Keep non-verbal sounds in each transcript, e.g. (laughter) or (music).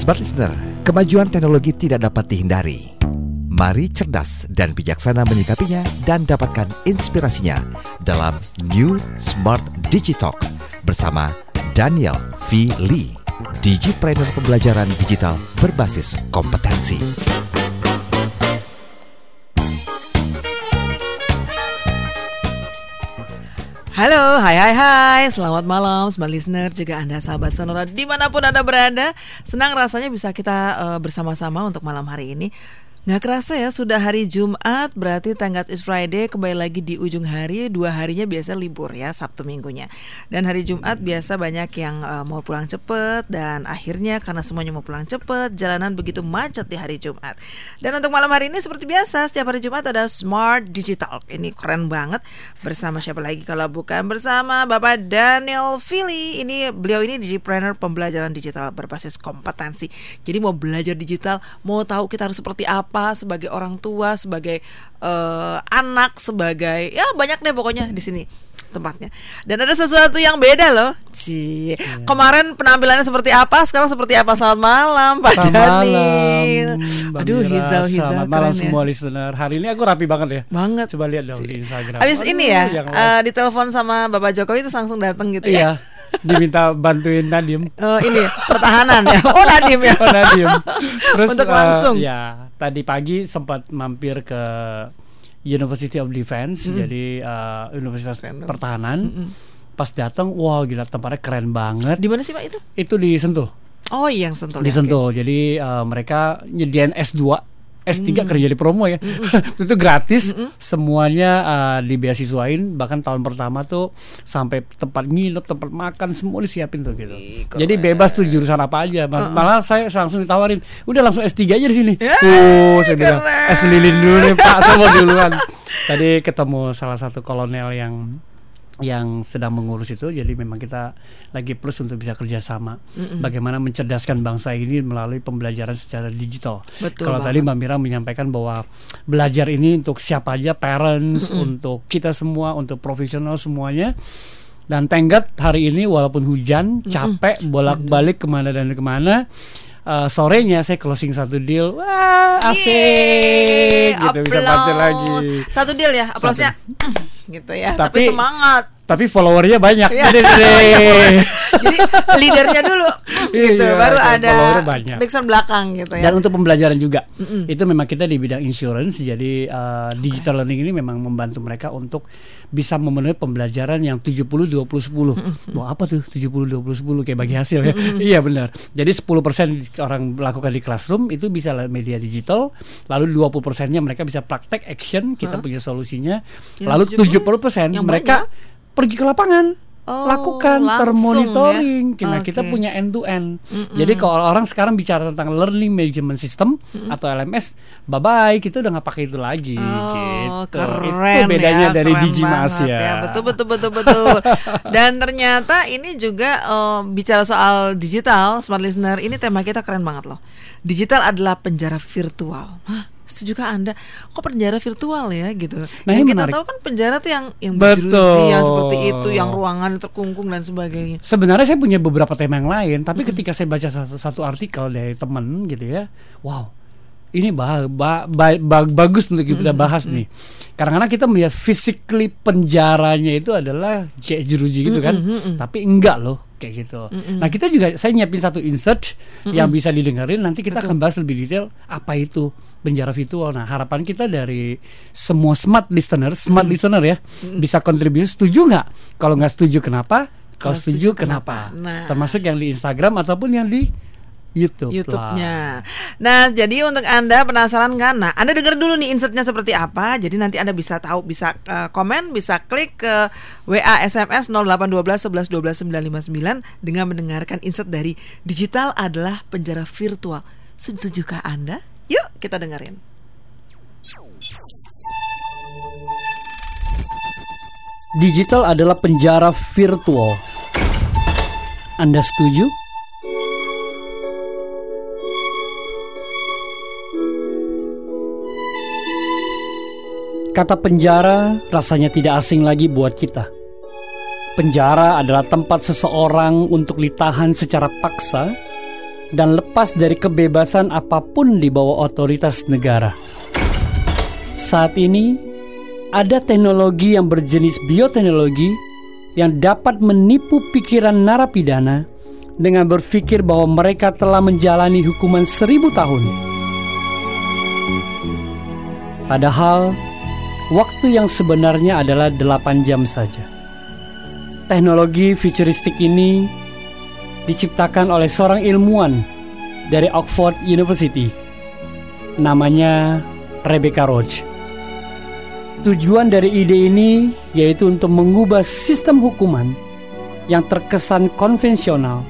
Smart Listener, kemajuan teknologi tidak dapat dihindari. Mari cerdas dan bijaksana menyikapinya dan dapatkan inspirasinya dalam New Smart Digital bersama Daniel V. Lee, Digipreneur Pembelajaran Digital Berbasis Kompetensi. Halo, hai hai hai, selamat malam Smart Listener juga Anda sahabat Sonora di mana pun Anda berada. Senang rasanya bisa kita uh, bersama-sama untuk malam hari ini Nggak kerasa ya sudah hari Jumat berarti tanggal is Friday kembali lagi di ujung hari. Dua harinya biasa libur ya Sabtu minggunya. Dan hari Jumat biasa banyak yang uh, mau pulang cepet dan akhirnya karena semuanya mau pulang cepet jalanan begitu macet di hari Jumat. Dan untuk malam hari ini seperti biasa setiap hari Jumat ada Smart Digital. Ini keren banget. Bersama siapa lagi kalau bukan bersama Bapak Daniel Philly ini beliau ini digipreneur pembelajaran digital berbasis kompetensi. Jadi mau belajar digital mau tahu kita harus seperti apa apa sebagai orang tua, sebagai uh, anak, sebagai ya banyak deh pokoknya di sini tempatnya. Dan ada sesuatu yang beda loh. Ci. Yeah. Kemarin penampilannya seperti apa, sekarang seperti apa? Selamat malam Pak Selamat Daniel. Malam, Aduh, hijau hijau Selamat malam ya. semua listener. Hari ini aku rapi banget ya. Banget. Coba lihat dong di Instagram. Habis ini ya, uh, ditelepon sama Bapak Jokowi itu langsung datang gitu ya. Iya. Diminta bantuin Nadim. Uh, ini pertahanan ya. Oh Nadim ya. Oh Nadim. Terus untuk langsung. Uh, ya tadi pagi sempat mampir ke University of Defense, mm. jadi uh, Universitas Random. Pertahanan. Mm -mm. Pas datang, wow gila tempatnya keren banget. Di mana sih pak itu? Itu di Sentul. Oh iya yang Sentul. Di ya, Sentul. Okay. Jadi uh, mereka nyediain S2 S3 hmm. kerja di promo ya. Hmm. (laughs) itu gratis, hmm. semuanya uh, dibeasiswain bahkan tahun pertama tuh sampai tempat nginep, tempat makan semua disiapin tuh gitu. Ih, Jadi bebas tuh jurusan apa aja. Mas, uh -uh. Malah saya langsung ditawarin, "Udah langsung S3 aja di sini." Yeah, uh, saya bilang, "Es lilin dulu nih, Pak, saya mau duluan." Tadi ketemu salah satu kolonel yang yang sedang mengurus itu. Jadi memang kita lagi plus untuk bisa kerjasama. Mm-hmm. bagaimana mencerdaskan bangsa ini melalui pembelajaran secara digital. Kalau tadi Mbak Mira menyampaikan bahwa belajar ini untuk siapa aja parents mm-hmm. untuk kita semua untuk profesional semuanya. Dan tenggat hari ini walaupun hujan capek bolak-balik ke mana dan ke mana uh, sorenya saya closing satu deal. Wah asik. Gitu bisa party lagi. Satu deal ya aplausnya (clears throat) gitu ya. Tapi, tapi semangat tapi followernya banyak ya. jadi, (laughs) jadi leadernya dulu gitu iya, baru ada banyak. background belakang gitu ya dan untuk pembelajaran juga mm -mm. itu memang kita di bidang insurance jadi uh, digital learning ini memang membantu mereka untuk bisa memenuhi pembelajaran yang 70 20 10 mm -mm. Wah, apa tuh 70 20 10 kayak bagi hasil ya mm -mm. iya benar jadi 10% orang melakukan di classroom itu bisa media digital lalu 20 persennya mereka bisa praktek action kita huh? punya solusinya yang lalu 70 persen mereka banyak? Pergi ke lapangan Oh, lakukan termonitoring. Ya? Nah, okay. kita punya end to end. Mm -mm. Jadi kalau orang sekarang bicara tentang learning management system mm -mm. atau LMS, bye bye, kita udah nggak pakai itu lagi. Oh, gitu. keren itu bedanya ya, dari Digimas ya. ya. Betul betul betul betul. (laughs) Dan ternyata ini juga uh, bicara soal digital, smart listener. Ini tema kita keren banget loh. Digital adalah penjara virtual. Hah? Setujukah anda kok penjara virtual ya gitu nah, yang kita menarik. tahu kan penjara tuh yang yang berjeruji yang seperti itu yang ruangan terkungkung dan sebagainya sebenarnya saya punya beberapa tema yang lain tapi -hmm. ketika saya baca satu, satu artikel dari teman gitu ya wow ini bah, bah, bah, bah, bagus untuk kita bahas nih. Karena kita melihat physically penjaranya itu adalah jeruji gitu kan. Tapi enggak loh kayak gitu. Nah, kita juga saya nyiapin satu insert yang bisa didengarin nanti kita Betul. akan bahas lebih detail apa itu penjara virtual. Nah, harapan kita dari semua smart listener, smart listener ya, bisa kontribusi setuju nggak? Kalau nggak setuju kenapa? Kalau setuju, setuju kenapa? kenapa? Nah. Termasuk yang di Instagram ataupun yang di YouTube YouTube-nya. Nah, jadi untuk Anda penasaran kan? Nah, Anda dengar dulu nih insertnya seperti apa. Jadi nanti Anda bisa tahu, bisa uh, komen, bisa klik ke WA SMS 0812 11 12 959 dengan mendengarkan insert dari Digital adalah penjara virtual. Setujukah Anda? Yuk, kita dengerin. Digital adalah penjara virtual. Anda setuju? Kata penjara rasanya tidak asing lagi buat kita. Penjara adalah tempat seseorang untuk ditahan secara paksa dan lepas dari kebebasan apa pun di bawah otoritas negara. Saat ini, ada teknologi yang berjenis bioteknologi yang dapat menipu pikiran narapidana dengan berpikir bahwa mereka telah menjalani hukuman seribu tahun. Padahal, waktu yang sebenarnya adalah 8 jam saja. Teknologi futuristik ini diciptakan oleh seorang ilmuwan dari Oxford University. Namanya Rebecca Roach. Tujuan dari ide ini yaitu untuk mengubah sistem hukuman yang terkesan konvensional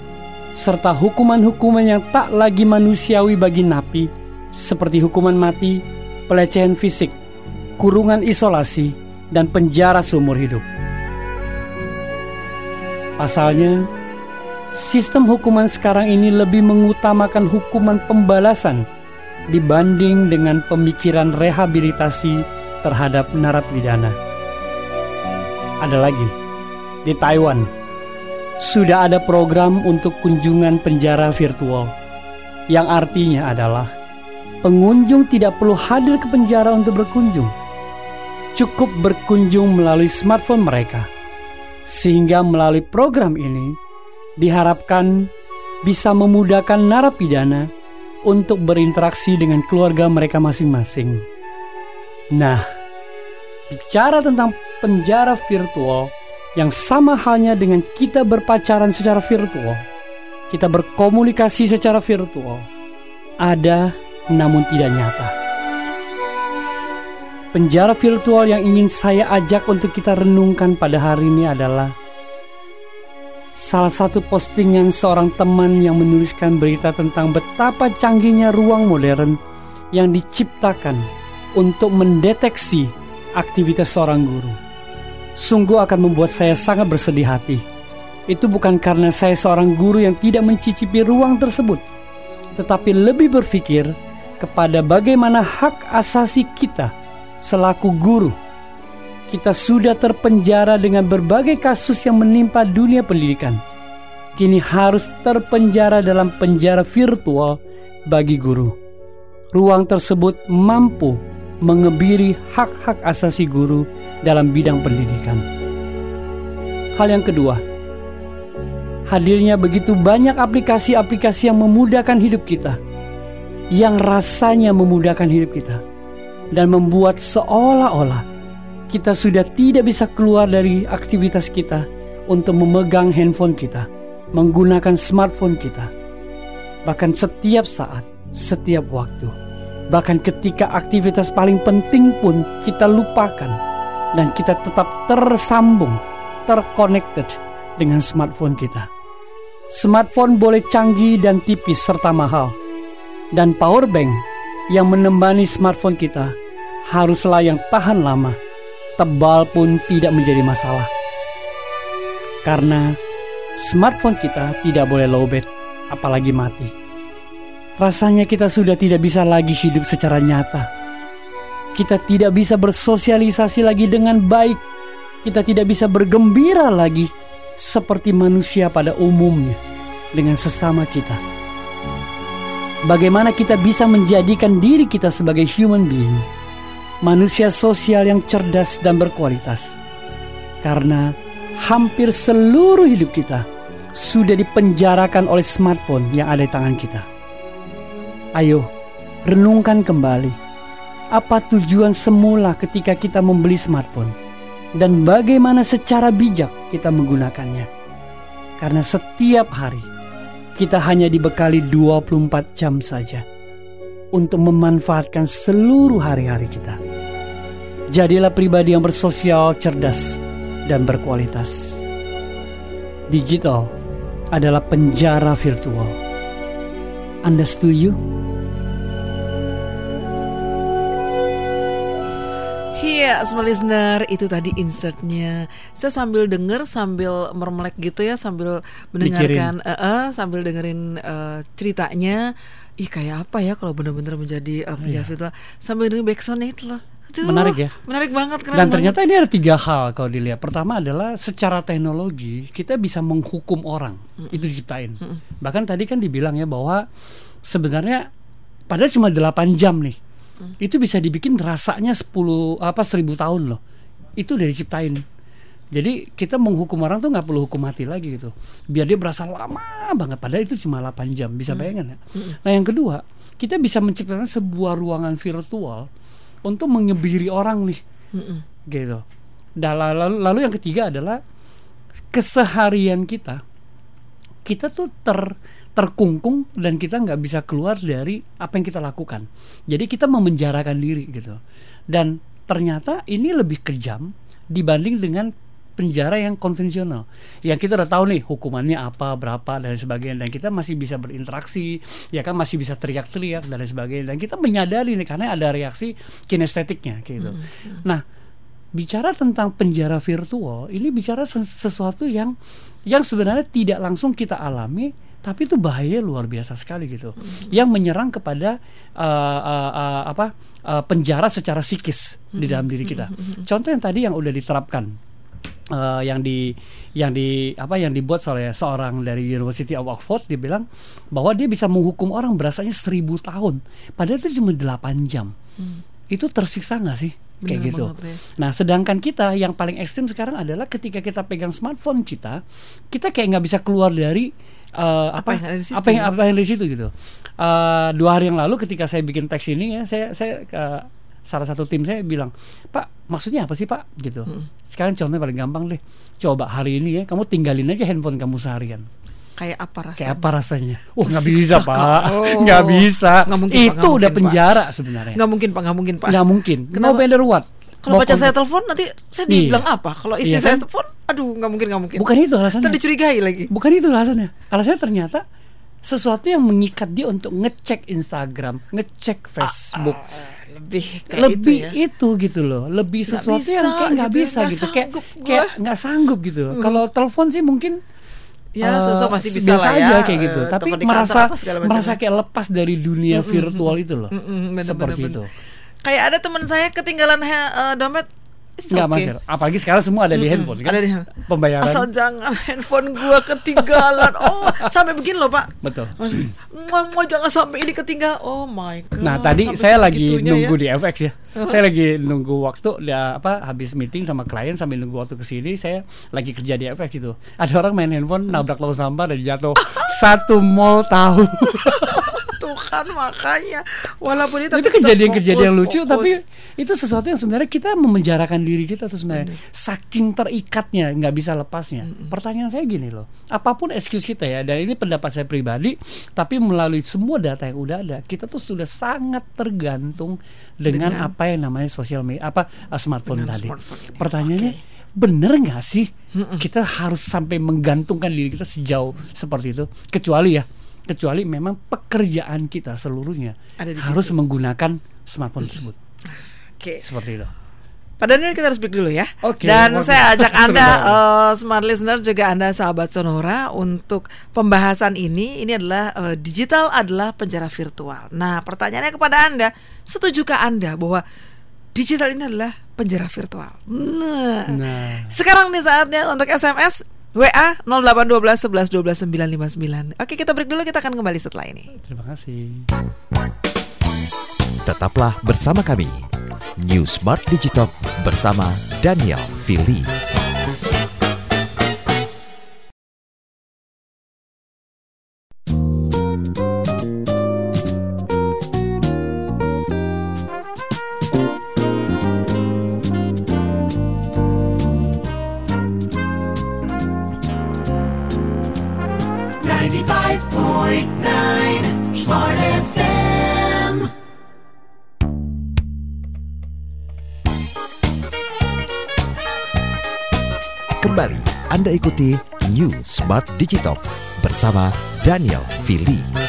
serta hukuman-hukuman yang tak lagi manusiawi bagi napi seperti hukuman mati, pelecehan fisik, kurungan isolasi, dan penjara seumur hidup. Pasalnya, sistem hukuman sekarang ini lebih mengutamakan hukuman pembalasan dibanding dengan pemikiran rehabilitasi terhadap narapidana. Ada lagi, di Taiwan sudah ada program untuk kunjungan penjara virtual yang artinya adalah pengunjung tidak perlu hadir ke penjara untuk berkunjung. Cukup berkunjung melalui smartphone mereka. Sehingga melalui program ini diharapkan bisa memudahkan narapidana untuk berinteraksi dengan keluarga mereka masing-masing. Nah, bicara tentang penjara virtual yang sama halnya dengan kita berpacaran secara virtual, kita berkomunikasi secara virtual, ada namun tidak nyata. Penjara virtual yang ingin saya ajak untuk kita renungkan pada hari ini adalah salah satu postingan seorang teman yang menuliskan berita tentang betapa canggihnya ruang modern yang diciptakan untuk mendeteksi aktivitas seorang guru. Sungguh akan membuat saya sangat bersedih hati. Itu bukan karena saya seorang guru yang tidak mencicipi ruang tersebut, tetapi lebih berpikir kepada bagaimana hak asasi kita selaku guru. Kita sudah terpenjara dengan berbagai kasus yang menimpa dunia pendidikan. Kini harus terpenjara dalam penjara virtual bagi guru. Ruang tersebut mampu mengebiri hak-hak asasi guru dalam bidang pendidikan. Hal yang kedua, hadirnya begitu banyak aplikasi-aplikasi yang memudahkan hidup kita yang rasanya memudahkan hidup kita dan membuat seolah-olah kita sudah tidak bisa keluar dari aktivitas kita untuk memegang handphone kita, menggunakan smartphone kita. Bahkan setiap saat, setiap waktu, bahkan ketika aktivitas paling penting pun kita lupakan dan kita tetap tersambung, terconnected dengan smartphone kita. Smartphone boleh canggih dan tipis serta mahal, dan power bank yang menemani smartphone kita haruslah yang tahan lama, tebal pun tidak menjadi masalah. Karena smartphone kita tidak boleh lowbat, apalagi mati. Rasanya kita sudah tidak bisa lagi hidup secara nyata. Kita tidak bisa bersosialisasi lagi dengan baik. Kita tidak bisa bergembira lagi seperti manusia pada umumnya dengan sesama kita bagaimana kita bisa menjadikan diri kita sebagai human being, manusia sosial yang cerdas dan berkualitas. Karena hampir seluruh hidup kita sudah dipenjarakan oleh smartphone yang ada di tangan kita. Ayo, renungkan kembali apa tujuan semula ketika kita membeli smartphone dan bagaimana secara bijak kita menggunakannya. Karena setiap hari kita hanya dibekali 24 jam saja untuk memanfaatkan seluruh hari-hari kita. Jadilah pribadi yang bersosial, cerdas, dan berkualitas. Digital adalah penjara virtual. Anda setuju? Iya, smart listener, itu tadi insertnya. Saya sambil denger, sambil mermelek gitu ya, sambil mendengarkan, uh, uh, sambil dengerin uh, ceritanya. Ih, kayak apa ya kalau benar-benar menjadi uh, penjara Iya. virtual? Sambil dengerin backsound itu loh. Aduh, Menarik ya. Menarik banget. Keren Dan banget. ternyata ini ada tiga hal kalau dilihat. Pertama adalah secara teknologi kita bisa menghukum orang itu diciptain. Bahkan tadi kan dibilang ya bahwa sebenarnya padahal cuma 8 jam nih. Itu bisa dibikin rasanya 10 apa 1000 tahun loh. Itu udah diciptain. Jadi kita menghukum orang tuh nggak perlu hukum mati lagi gitu. Biar dia berasa lama banget padahal itu cuma 8 jam. Bisa bayangkan ya. Nah, yang kedua, kita bisa menciptakan sebuah ruangan virtual untuk mengebiri orang nih gitu. Dan lalu, lalu yang ketiga adalah keseharian kita, kita tuh ter terkungkung dan kita nggak bisa keluar dari apa yang kita lakukan. Jadi kita memenjarakan diri gitu. Dan ternyata ini lebih kejam dibanding dengan penjara yang konvensional. Yang kita udah tahu nih hukumannya apa, berapa dan sebagainya. Dan kita masih bisa berinteraksi, ya kan? Masih bisa teriak-teriak dan sebagainya. Dan kita menyadari nih karena ada reaksi kinestetiknya gitu. Nah, bicara tentang penjara virtual ini bicara ses- sesuatu yang yang sebenarnya tidak langsung kita alami tapi itu bahaya luar biasa sekali gitu. Yang menyerang kepada uh, uh, uh, apa uh, penjara secara psikis di dalam diri kita. Contoh yang tadi yang udah diterapkan uh, yang di yang di apa yang dibuat oleh seorang dari University of Oxford dia bilang bahwa dia bisa menghukum orang berasanya seribu tahun. Padahal itu cuma 8 jam. Itu tersiksa nggak sih? Kayak Bener gitu. ya. nah sedangkan kita yang paling ekstrim sekarang adalah ketika kita pegang smartphone kita kita kayak nggak bisa keluar dari uh, Apa apa yang ada di situ apa yang ya? apa yang di situ gitu. Uh, dua hari yang lalu ketika saya bikin teks ini ya saya saya uh, salah satu tim saya bilang Pak maksudnya apa sih Pak gitu Hmm. sekarang contohnya paling gampang deh coba hari ini ya kamu tinggalin aja handphone kamu seharian Kayak apa rasanya? kayak apa rasanya oh nggak bisa. Pak Oh. nggak bisa Nggak mungkin, Pak, itu nggak udah mungkin, Pak. penjara sebenarnya Nggak mungkin pak, nggak mungkin pak. nggak mungkin no Kenapa? matter what Kalau pacar saya telepon nanti saya Iya. dibilang apa? Kalau istri Iya saya kan? telepon, aduh nggak mungkin nggak mungkin. bukan itu alasannya Ntar dicurigai lagi. Bukan itu alasannya. Alasannya ternyata sesuatu yang mengikat dia untuk ngecek Instagram, ngecek Facebook. Ah, lebih kayak lebih itu ya. itu gitu loh, lebih sesuatu bisa yang kayak nggak gitu ya, bisa nggak gitu, kayak. Hmm. kayak nggak sanggup gitu. Kalau telepon sih mungkin Ya, eh, sosok masih bisa biasa lah ya, aja kayak gitu. eh, Tapi merasa merasa ya. kayak lepas dari dunia virtual itu loh, Mm-mm, bener, seperti bener, itu. bener. Kayak ada teman saya ketinggalan eh, dompet. Nggak okay. masker. Apalagi sekarang semua ada di handphone kan. Ada di handphone. Pembayaran. Asal jangan handphone gua ketinggalan. (laughs) Oh, sampai begini loh, Pak. Betul. Mau, mau jangan sampai ini ketinggalan. Oh my god. Nah tadi sampai saya lagi segitunya nunggu ya. di FX ya. Saya lagi nunggu waktu dia apa habis meeting sama klien sambil nunggu waktu ke sini saya lagi kerja di FX gitu. Ada orang main handphone nabrak lubang sampah dan jatuh. (laughs) Satu mall tahu. (laughs) Tuh kan makanya. Walaupun itu tapi kejadian-kejadian lucu fokus. tapi itu sesuatu yang sebenarnya kita memenjarakan diri kita tuh sebenarnya. Saking terikatnya nggak bisa lepasnya. Pertanyaan saya gini loh apa pun excuse kita ya dan ini pendapat saya pribadi tapi melalui semua data yang udah ada kita tuh sudah sangat tergantung dengan, Dengan- apa yang namanya sosial media apa uh, smartphone tadi. smartphone pertanyaannya bener nggak sih kita harus sampai menggantungkan diri kita sejauh seperti itu? Kecuali ya kecuali memang pekerjaan kita seluruhnya harus menggunakan smartphone tersebut Oke. seperti itu Pak Daniel kita harus break dulu ya. Oke, Dan waduh. saya ajak (laughs) Anda eh, smart listener juga Anda sahabat Sonora untuk pembahasan ini. Ini adalah eh, digital adalah penjara virtual. Nah, pertanyaannya kepada Anda, setujukah Anda bahwa digital ini adalah penjara virtual? Nah, Nah. sekarang nih saatnya untuk SMS WA 0812 11 12 959. Oke, kita break dulu kita akan kembali setelah ini. terima kasih Tetaplah bersama kami. New Smart Digitalk bersama Daniel Fili. Anda ikuti New Smart Digitalk bersama Daniel Fili.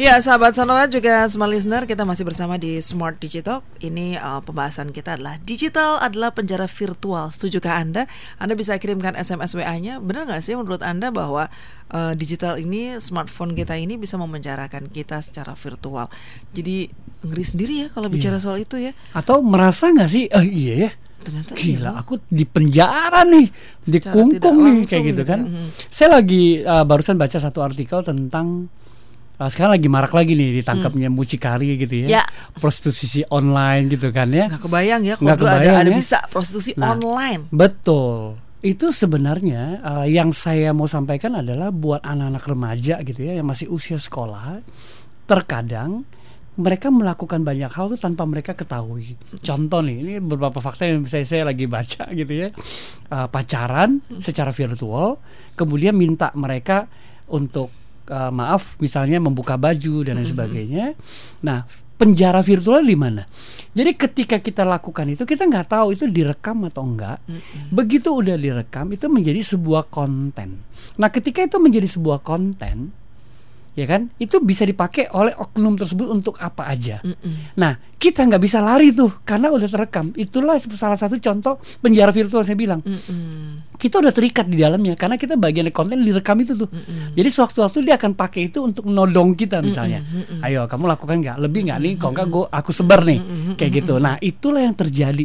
Ya, sahabat Sonora juga smart listener, kita masih bersama di Smart Digital. Ini uh, pembahasan kita adalah digital adalah penjara virtual. Setujukah Anda? Anda bisa kirimkan SMS WA-nya. Benar nggak sih menurut Anda bahwa uh, digital ini, smartphone kita ini bisa memenjarakan kita secara virtual? Jadi ngeri sendiri ya kalau bicara Iya. soal itu ya. Atau merasa nggak sih? Oh iya ya. Ternyata Gila, iya. aku di penjara nih, dikungkung tidak nih kayak gitu gitu kan. ya. Mhm. Saya lagi uh, barusan baca satu artikel tentang sekarang lagi marak lagi nih ditangkapnya mucikari gitu ya. Hmm. Ya. Prostitusi online gitu kan ya. Nggak kebayang ya kalau ada kebayang ada ya. bisa prostitusi Nah. online. Betul. Itu sebenarnya uh, yang saya mau sampaikan adalah buat anak-anak remaja gitu ya yang masih usia sekolah, terkadang mereka melakukan banyak hal tuh tanpa mereka ketahui. Contoh nih, ini beberapa fakta yang saya saya lagi baca gitu ya. Uh, pacaran secara virtual, kemudian minta mereka untuk uh, maaf misalnya membuka baju dan lain sebagainya. Nah, penjara virtual di mana? Jadi ketika kita lakukan itu kita nggak tahu itu direkam atau enggak. Begitu udah direkam itu menjadi sebuah konten. Nah, ketika itu menjadi sebuah konten, ya kan? Itu bisa dipakai oleh oknum tersebut untuk apa aja. Mm-mm. Nah, kita nggak bisa lari tuh karena udah terekam. Itulah salah satu contoh penjara virtual saya bilang. Mm-mm. Kita udah terikat di dalamnya karena kita bagian dari konten direkam itu tuh. Mm-mm. Jadi sewaktu-waktu dia akan pakai itu untuk nodong kita misalnya. Mm-mm. Ayo kamu lakukan nggak? Lebih nggak nih? Kalau nggak gue aku sebar nih. Kayak gitu. Nah itulah yang terjadi.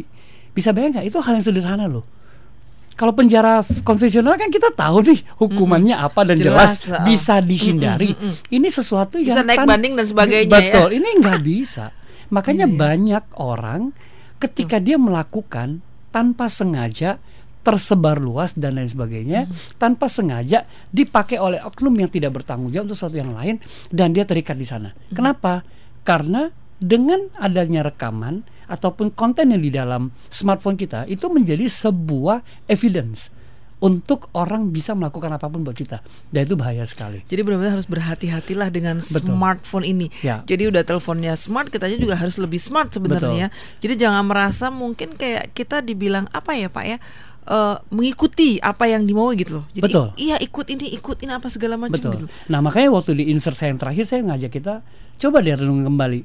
Bisa bayang nggak? Itu hal yang sederhana loh. Kalau penjara konvensional kan kita tahu nih hukumannya apa dan jelas, Jelas, uh. bisa dihindari. Ini sesuatu Bisa yang naik tan- banding dan sebagainya ya. Betul. Ini nggak bisa. (laughs) Makanya iya. banyak orang ketika dia melakukan tanpa sengaja tersebar luas dan lain sebagainya tanpa sengaja dipakai oleh oknum yang tidak bertanggung jawab untuk sesuatu yang lain dan dia terikat di sana. Kenapa? Karena dengan adanya rekaman ataupun konten yang di dalam smartphone kita itu menjadi sebuah evidence untuk orang bisa melakukan apa pun buat kita dan itu bahaya sekali. Jadi benar-benar harus berhati-hatilah dengan Betul. smartphone ini. Ya. Jadi udah teleponnya smart, kita juga harus lebih smart sebenarnya. Jadi jangan merasa mungkin kayak kita dibilang apa ya Pak ya, eh, mengikuti apa yang dimaui gitu loh. Jadi Betul. iya ikut ini, ikut ini apa segala macam Betul. gitu. Nah makanya waktu di insert saya yang terakhir saya ngajak kita coba deh renung kembali,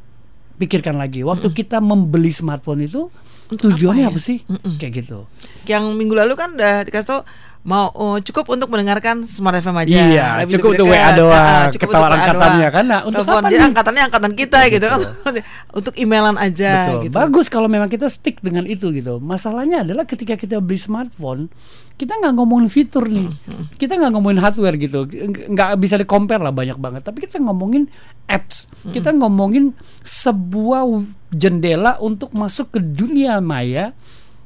pikirkan lagi. Waktu kita membeli smartphone itu Untuk tujuannya apa apa, ya? sih? Mm-mm. Kayak gitu. Yang minggu lalu kan udah dikasih tau mau oh, cukup untuk mendengarkan Smart FM aja. Iya, Lebih cukup untuk. WA doang, Ah, cukup untuk WA angkatannya kan. Nah, untuk Telepon, apa nih? angkatannya angkatan kita gitu kan. (laughs) untuk emailan aja Betul. gitu. Bagus kalau memang kita stick dengan itu gitu. Masalahnya adalah ketika kita beli smartphone, kita nggak ngomongin fitur nih, kita nggak ngomongin hardware gitu, Nggak- bisa di compare lah banyak banget. Tapi kita ngomongin apps, kita ngomongin sebuah jendela untuk masuk ke dunia maya.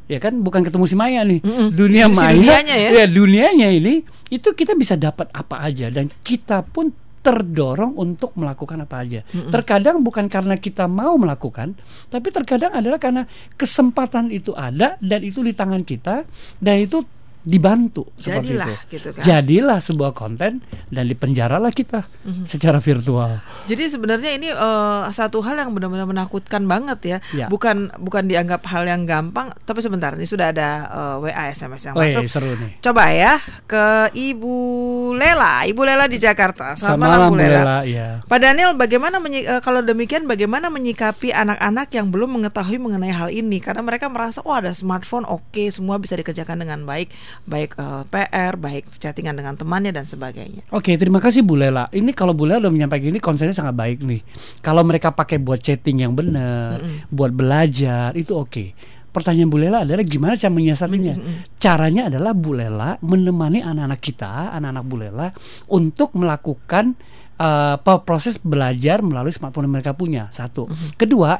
Ya kan, bukan ketemu si Maya nih, dunia si maya, dunianya ya. dunianya ini itu kita bisa dapat apa aja. Dan kita pun terdorong untuk melakukan apa aja. Terkadang bukan karena kita mau melakukan, tapi terkadang adalah karena kesempatan itu ada dan itu di tangan kita dan itu dibantu seperti Jadilah, itu. gitu kan. Jadilah sebuah konten dan dipenjaralah kita Mhm. secara virtual. Jadi sebenarnya ini eh, satu hal yang benar-benar menakutkan banget ya. Ya. Bukan bukan dianggap hal yang gampang, tapi sebentar ini sudah ada eh, WA SMS yang Wih, masuk. seru nih. Coba ya ke Ibu Lela, Ibu Lela di Jakarta. Selamat, Selamat malam, malam, Bu Lela. Lela, ya. Pak Daniel, bagaimana menyi- eh, kalau demikian bagaimana menyikapi anak-anak yang belum mengetahui mengenai hal ini karena mereka merasa oh ada smartphone oke semua bisa dikerjakan dengan baik, baik eh, PR, baik chattingan dengan temannya dan sebagainya. Oke, terima kasih Bu Lela. Ini kalau Bu Lela udah menyampaikan ini konsennya sangat baik nih. Kalau mereka pakai buat chatting yang benar, buat belajar, itu oke. Pertanyaan Bu Lela adalah gimana cara menyiasatinya? Caranya adalah Bu Lela menemani anak-anak kita, anak-anak Bu Lela untuk melakukan apa, proses belajar melalui smartphone yang mereka punya. Satu. Kedua,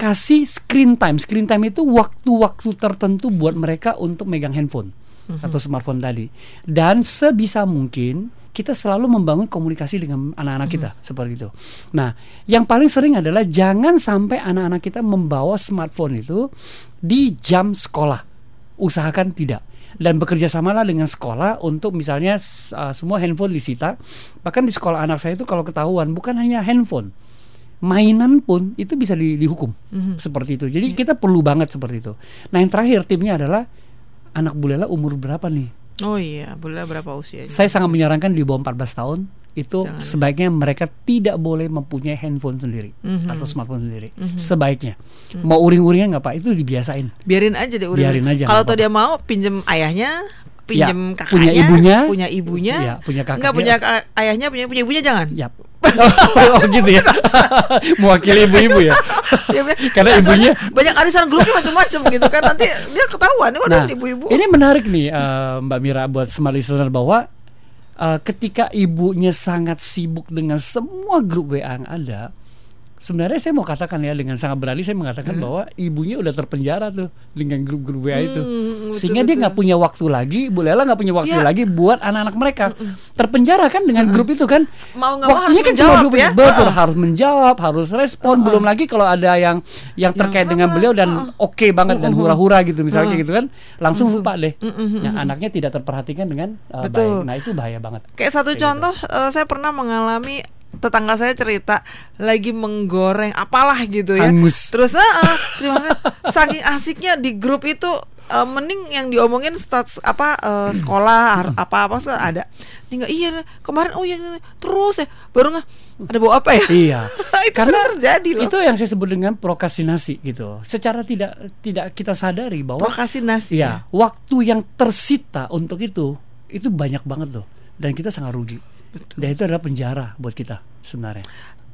kasih screen time. Screen time itu waktu-waktu tertentu buat mereka untuk megang handphone atau smartphone tadi. Dan sebisa mungkin kita selalu membangun komunikasi dengan anak-anak kita seperti itu. Nah, yang paling sering adalah jangan sampai anak-anak kita membawa smartphone itu di jam sekolah. Usahakan tidak. Dan bekerja samalah dengan sekolah untuk misalnya uh, semua handphone disita. Bahkan di sekolah anak saya itu kalau ketahuan bukan hanya handphone, mainan pun itu bisa di- dihukum seperti itu. Jadi kita perlu banget seperti itu. Nah, yang terakhir tipnya adalah anak Bu Lela umur berapa nih? Oh iya, boleh berapa usianya? Saya sangat menyarankan di bawah 14 tahun itu Jangan. sebaiknya mereka tidak boleh mempunyai handphone sendiri Mhm. atau smartphone sendiri. Sebaiknya mau uring-uringnya nggak pak itu dibiasain. biarin aja deh udah. Biarin aja, Kalau nggak tuh dia mau pinjem ayahnya, pinjem Ya, kakaknya, punya ibunya. punya ibunya, Iya, punya kakaknya. Enggak punya ayahnya, punya punya ibunya jangan. Yap. Oh gitu ya. Mewakili ibu-ibu ya. Dia punya- Karena Nah, ibunya- banyak arisan grupnya macam-macam gitu kan nanti dia ketahuan ini Nah, ibu-ibu. ini menarik nih eh, Mbak Mira buat smart listener bahwa eh, ketika ibunya sangat sibuk dengan semua grup WA yang ada, sebenarnya saya mau katakan ya dengan sangat berani saya mengatakan bahwa ibunya udah terpenjara tuh dengan grup-grup WA itu, Hmm, betul, sehingga dia betul. nggak punya waktu lagi, Bu Lela nggak punya waktu Ya. lagi buat anak-anak mereka. Terpenjara kan dengan grup itu kan. Mau mau Waktunya harus kan cuma menjawab 20 ya. betul Heeh. harus menjawab, harus respon, belum lagi kalau ada yang yang terkait dengan apa, beliau dan oke banget dan hura-hura gitu misalnya kayak gitu kan langsung lupa deh. Mm, yang anaknya tidak terperhatikan dengan uh, Betul. baik nah itu bahaya banget. Kayak satu Kayak contoh eh, saya pernah mengalami tetangga saya cerita lagi menggoreng apalah gitu ya. Hangus. Terus eh, eh, terima kasih. saking asiknya di grup itu eh, mending yang diomongin stats apa eh, sekolah apa-apa sih ada. Ini enggak iya kemarin oh iya iya, terus ya baru nggak ada bawa apa ya? iya (laughs) itu sering terjadi loh. itu yang saya sebut dengan prokrastinasi gitu secara tidak tidak kita sadari bahwa Prokrastinasi. ya waktu yang tersita untuk itu itu banyak banget loh dan kita sangat rugi dan itu adalah penjara buat kita sebenarnya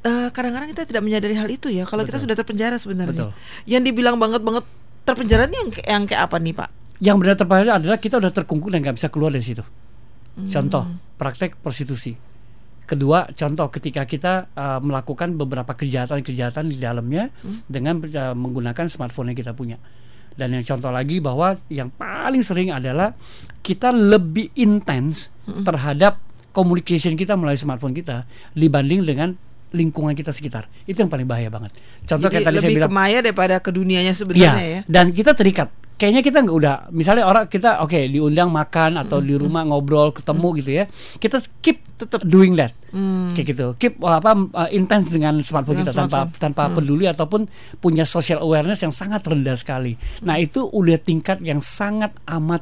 Eh, kadang-kadang kita tidak menyadari hal itu ya kalau kita Betul. sudah terpenjara sebenarnya. Betul. Yang dibilang banget banget terpenjara ini yang yang kayak apa nih Pak? yang benar terpenjara adalah kita udah terkungkung dan nggak bisa keluar dari situ. Hmm. Contoh praktek prostitusi. Kedua, contoh ketika kita uh, melakukan beberapa kejahatan-kejahatan di dalamnya Hmm. dengan uh, menggunakan smartphone yang kita punya. Dan yang contoh lagi bahwa yang paling sering adalah kita lebih intens Hmm. terhadap communication kita melalui smartphone kita dibanding dengan lingkungan kita sekitar. Itu yang paling bahaya banget. Contoh Jadi kayak tadi saya lebih bilang ke maya daripada ke dunianya sebenarnya ya. Iya, dan kita terikat. Kayaknya kita nggak udah, misalnya orang kita oke diundang makan atau di rumah ngobrol ketemu gitu ya, kita keep Tetep. doing that, Hmm. kayak gitu, keep uh, apa uh, intens dengan smartphone Dengan kita tanpa smartphone. tanpa peduli ataupun punya social awareness yang sangat rendah sekali. Nah itu udah tingkat yang sangat amat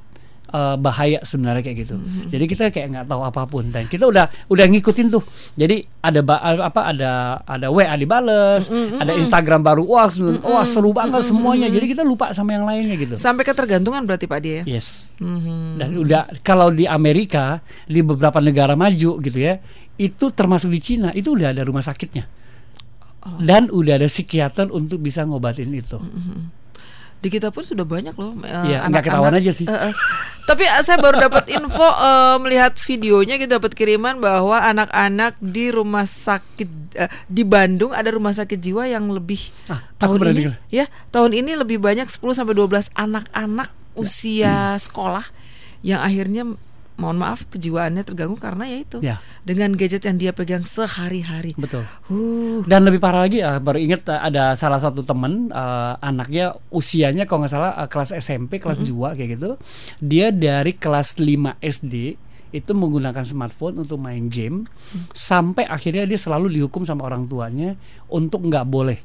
uh, bahaya sebenarnya kayak gitu. Jadi kita kayak nggak tahu apa pun dan kita udah udah ngikutin tuh. Jadi ada ba- apa ada ada WA dibales, ada Instagram baru, wah wah seru banget semuanya. Jadi kita lupa sama yang lainnya gitu. Sampai ketergantungan berarti Pak dia. ya? Yes. Mhm. Dan udah kalau di Amerika di beberapa negara maju gitu ya, itu termasuk di Cina itu udah ada rumah sakitnya. Dan udah ada psikiater untuk bisa ngobatin itu. Di kita pun sudah banyak loh Iya, nggak anak-anak. ketahuan aja sih. Eh, eh. Tapi eh, saya baru dapat info eh, melihat videonya kita dapat kiriman bahwa anak-anak di rumah sakit eh, di Bandung ada rumah sakit jiwa yang lebih Ah, tahun ini dengar. ya tahun ini lebih banyak 10 sampai 12 anak-anak Ya. usia sekolah yang akhirnya mohon maaf kejiwaannya terganggu karena ya itu Ya. dengan gadget yang dia pegang sehari-hari. Betul. Uh, Dan lebih parah lagi, ah, baru inget ah, ada salah satu temen ah, anaknya usianya kalau nggak salah ah, kelas SMP, kelas 2 kayak gitu. Dia dari kelas 5 SD itu menggunakan smartphone untuk main game sampai akhirnya dia selalu dihukum sama orang tuanya untuk nggak boleh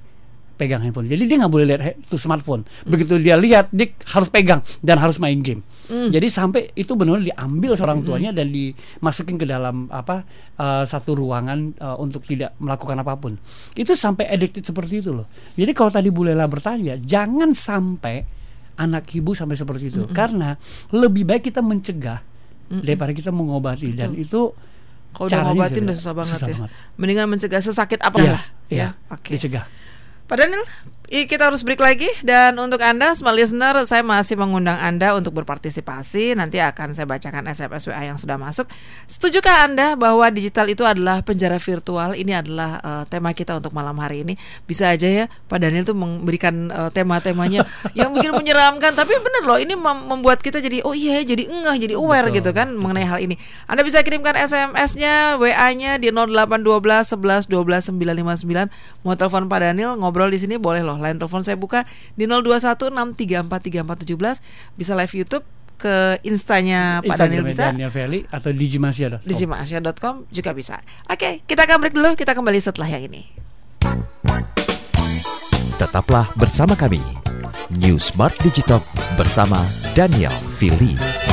pegang handphone. Jadi dia nggak boleh lihat itu smartphone. Begitu dia lihat, dia harus pegang dan harus main game. Jadi sampai itu benar-benar diambil seorang tuanya dan dimasukin ke dalam apa uh, satu ruangan uh, untuk tidak melakukan apa pun. Itu sampai addicted seperti itu loh. Jadi kalau tadi Bu Lela bertanya, jangan sampai anak ibu sampai seperti itu karena lebih baik kita mencegah daripada kita mengobati dan itu kalau udah ngobatin udah susah banget Susah ya. banget. Mendingan mencegah sesakit apa Iya, lah. iya, ya. Oke. dicegah. Pak Daniel, kita harus break lagi dan untuk Anda smart listener saya masih mengundang Anda untuk berpartisipasi. Nanti akan saya bacakan SMS WA yang sudah masuk. Setujukah Anda bahwa digital itu adalah penjara virtual? Ini adalah eh, tema kita untuk malam hari ini. Bisa aja ya Pak Daniel tuh memberikan eh, tema-temanya (laughs) yang mungkin menyeramkan, tapi bener loh ini mem- membuat kita jadi oh iya ya, jadi engah, jadi aware Betul, gitu kan mengenai hal ini. Anda bisa kirimkan SMS-nya, WA-nya di 0812 11 12 959. Mau telepon Pak Daniel ngobrol di sini boleh loh. Line telepon saya buka di 021 6343417. Bisa live YouTube ke instanya Pak Daniel Instagramnya bisa. Daniel Valley atau digimasia.com. Digimasia.com juga bisa. Oke, kita akan break dulu. Kita kembali setelah yang ini. Tetaplah bersama kami. New Smart Digitalk bersama Daniel Fili.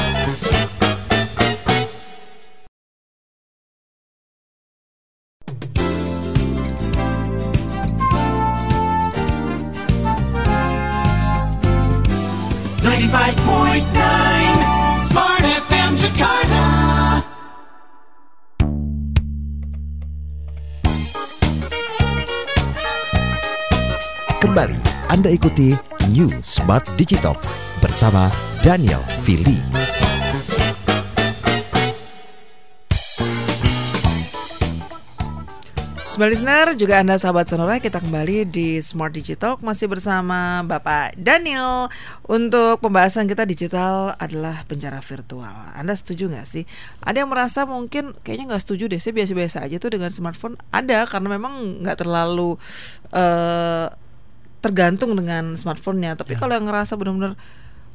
Kembali Anda ikuti New Smart Digital bersama Daniel Fili. Smart listener, juga Anda sahabat Sonora, kita kembali di Smart Digital masih bersama Bapak Daniel. Untuk pembahasan kita digital adalah penjara virtual. Anda setuju nggak sih? Ada yang merasa mungkin kayaknya nggak setuju deh, saya biasa-biasa aja tuh dengan smartphone. Ada karena memang nggak terlalu uh, tergantung dengan smartphone-nya. Tapi ya. kalau yang ngerasa benar-benar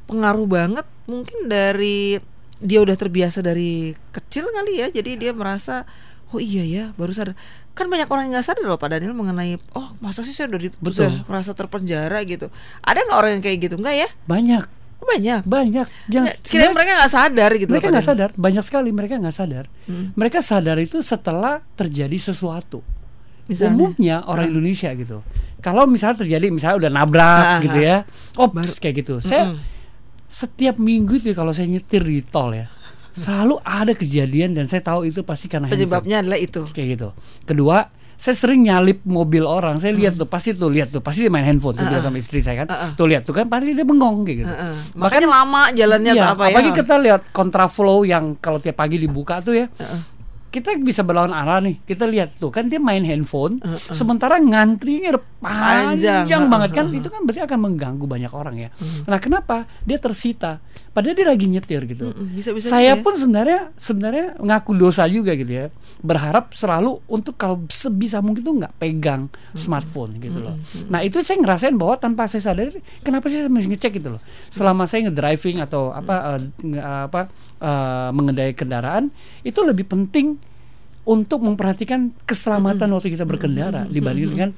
pengaruh banget, mungkin dari dia udah terbiasa dari kecil kali ya, jadi dia merasa oh iya ya baru sadar kan banyak orang yang nggak sadar loh Pak Daniel mengenai oh masa sih saya udah, di, Betul. udah merasa terpenjara gitu. Ada nggak orang yang kayak gitu? Nggak ya? Banyak. Oh, banyak? Banyak. Yang kira mereka nggak sadar gitu mereka nggak sadar. Banyak sekali mereka nggak sadar. Hmm. mereka sadar itu setelah terjadi sesuatu. Misalnya? umumnya orang uh. Indonesia gitu. Kalau misalnya terjadi misalnya udah nabrak uh, gitu ya. Oh kayak gitu. Saya setiap minggu itu kalau saya nyetir di tol ya selalu ada kejadian dan saya tahu itu pasti karena penyebabnya handphone. adalah itu kayak gitu kedua saya sering nyalip mobil orang saya lihat hmm. tuh pasti tuh lihat tuh pasti dia main handphone uh -uh. sama istri saya kan uh -uh. tuh lihat tuh kan pasti dia bengong kayak gitu uh -uh. makanya Bahkan, lama jalannya iya, apa ya apalagi kita lihat kontraflow yang kalau tiap pagi dibuka tuh ya uh -uh kita bisa berlawan arah nih. Kita lihat tuh kan dia main handphone, uh, uh. sementara ngantrinya udah panjang, panjang banget kan. Uh, uh. Itu kan berarti akan mengganggu banyak orang ya. Uh. Nah kenapa dia tersita? Padahal dia lagi nyetir gitu. bisa, bisa Saya gitu ya. pun sebenarnya sebenarnya ngaku dosa juga gitu ya. Berharap selalu untuk kalau sebisa mungkin tuh nggak pegang smartphone gitu loh. Nah itu saya ngerasain bahwa tanpa saya sadar kenapa sih saya mesti ngecek gitu loh. Selama saya ngedriving atau apa uh, apa uh, mengendai kendaraan itu lebih penting untuk memperhatikan keselamatan waktu kita berkendara dibanding dengan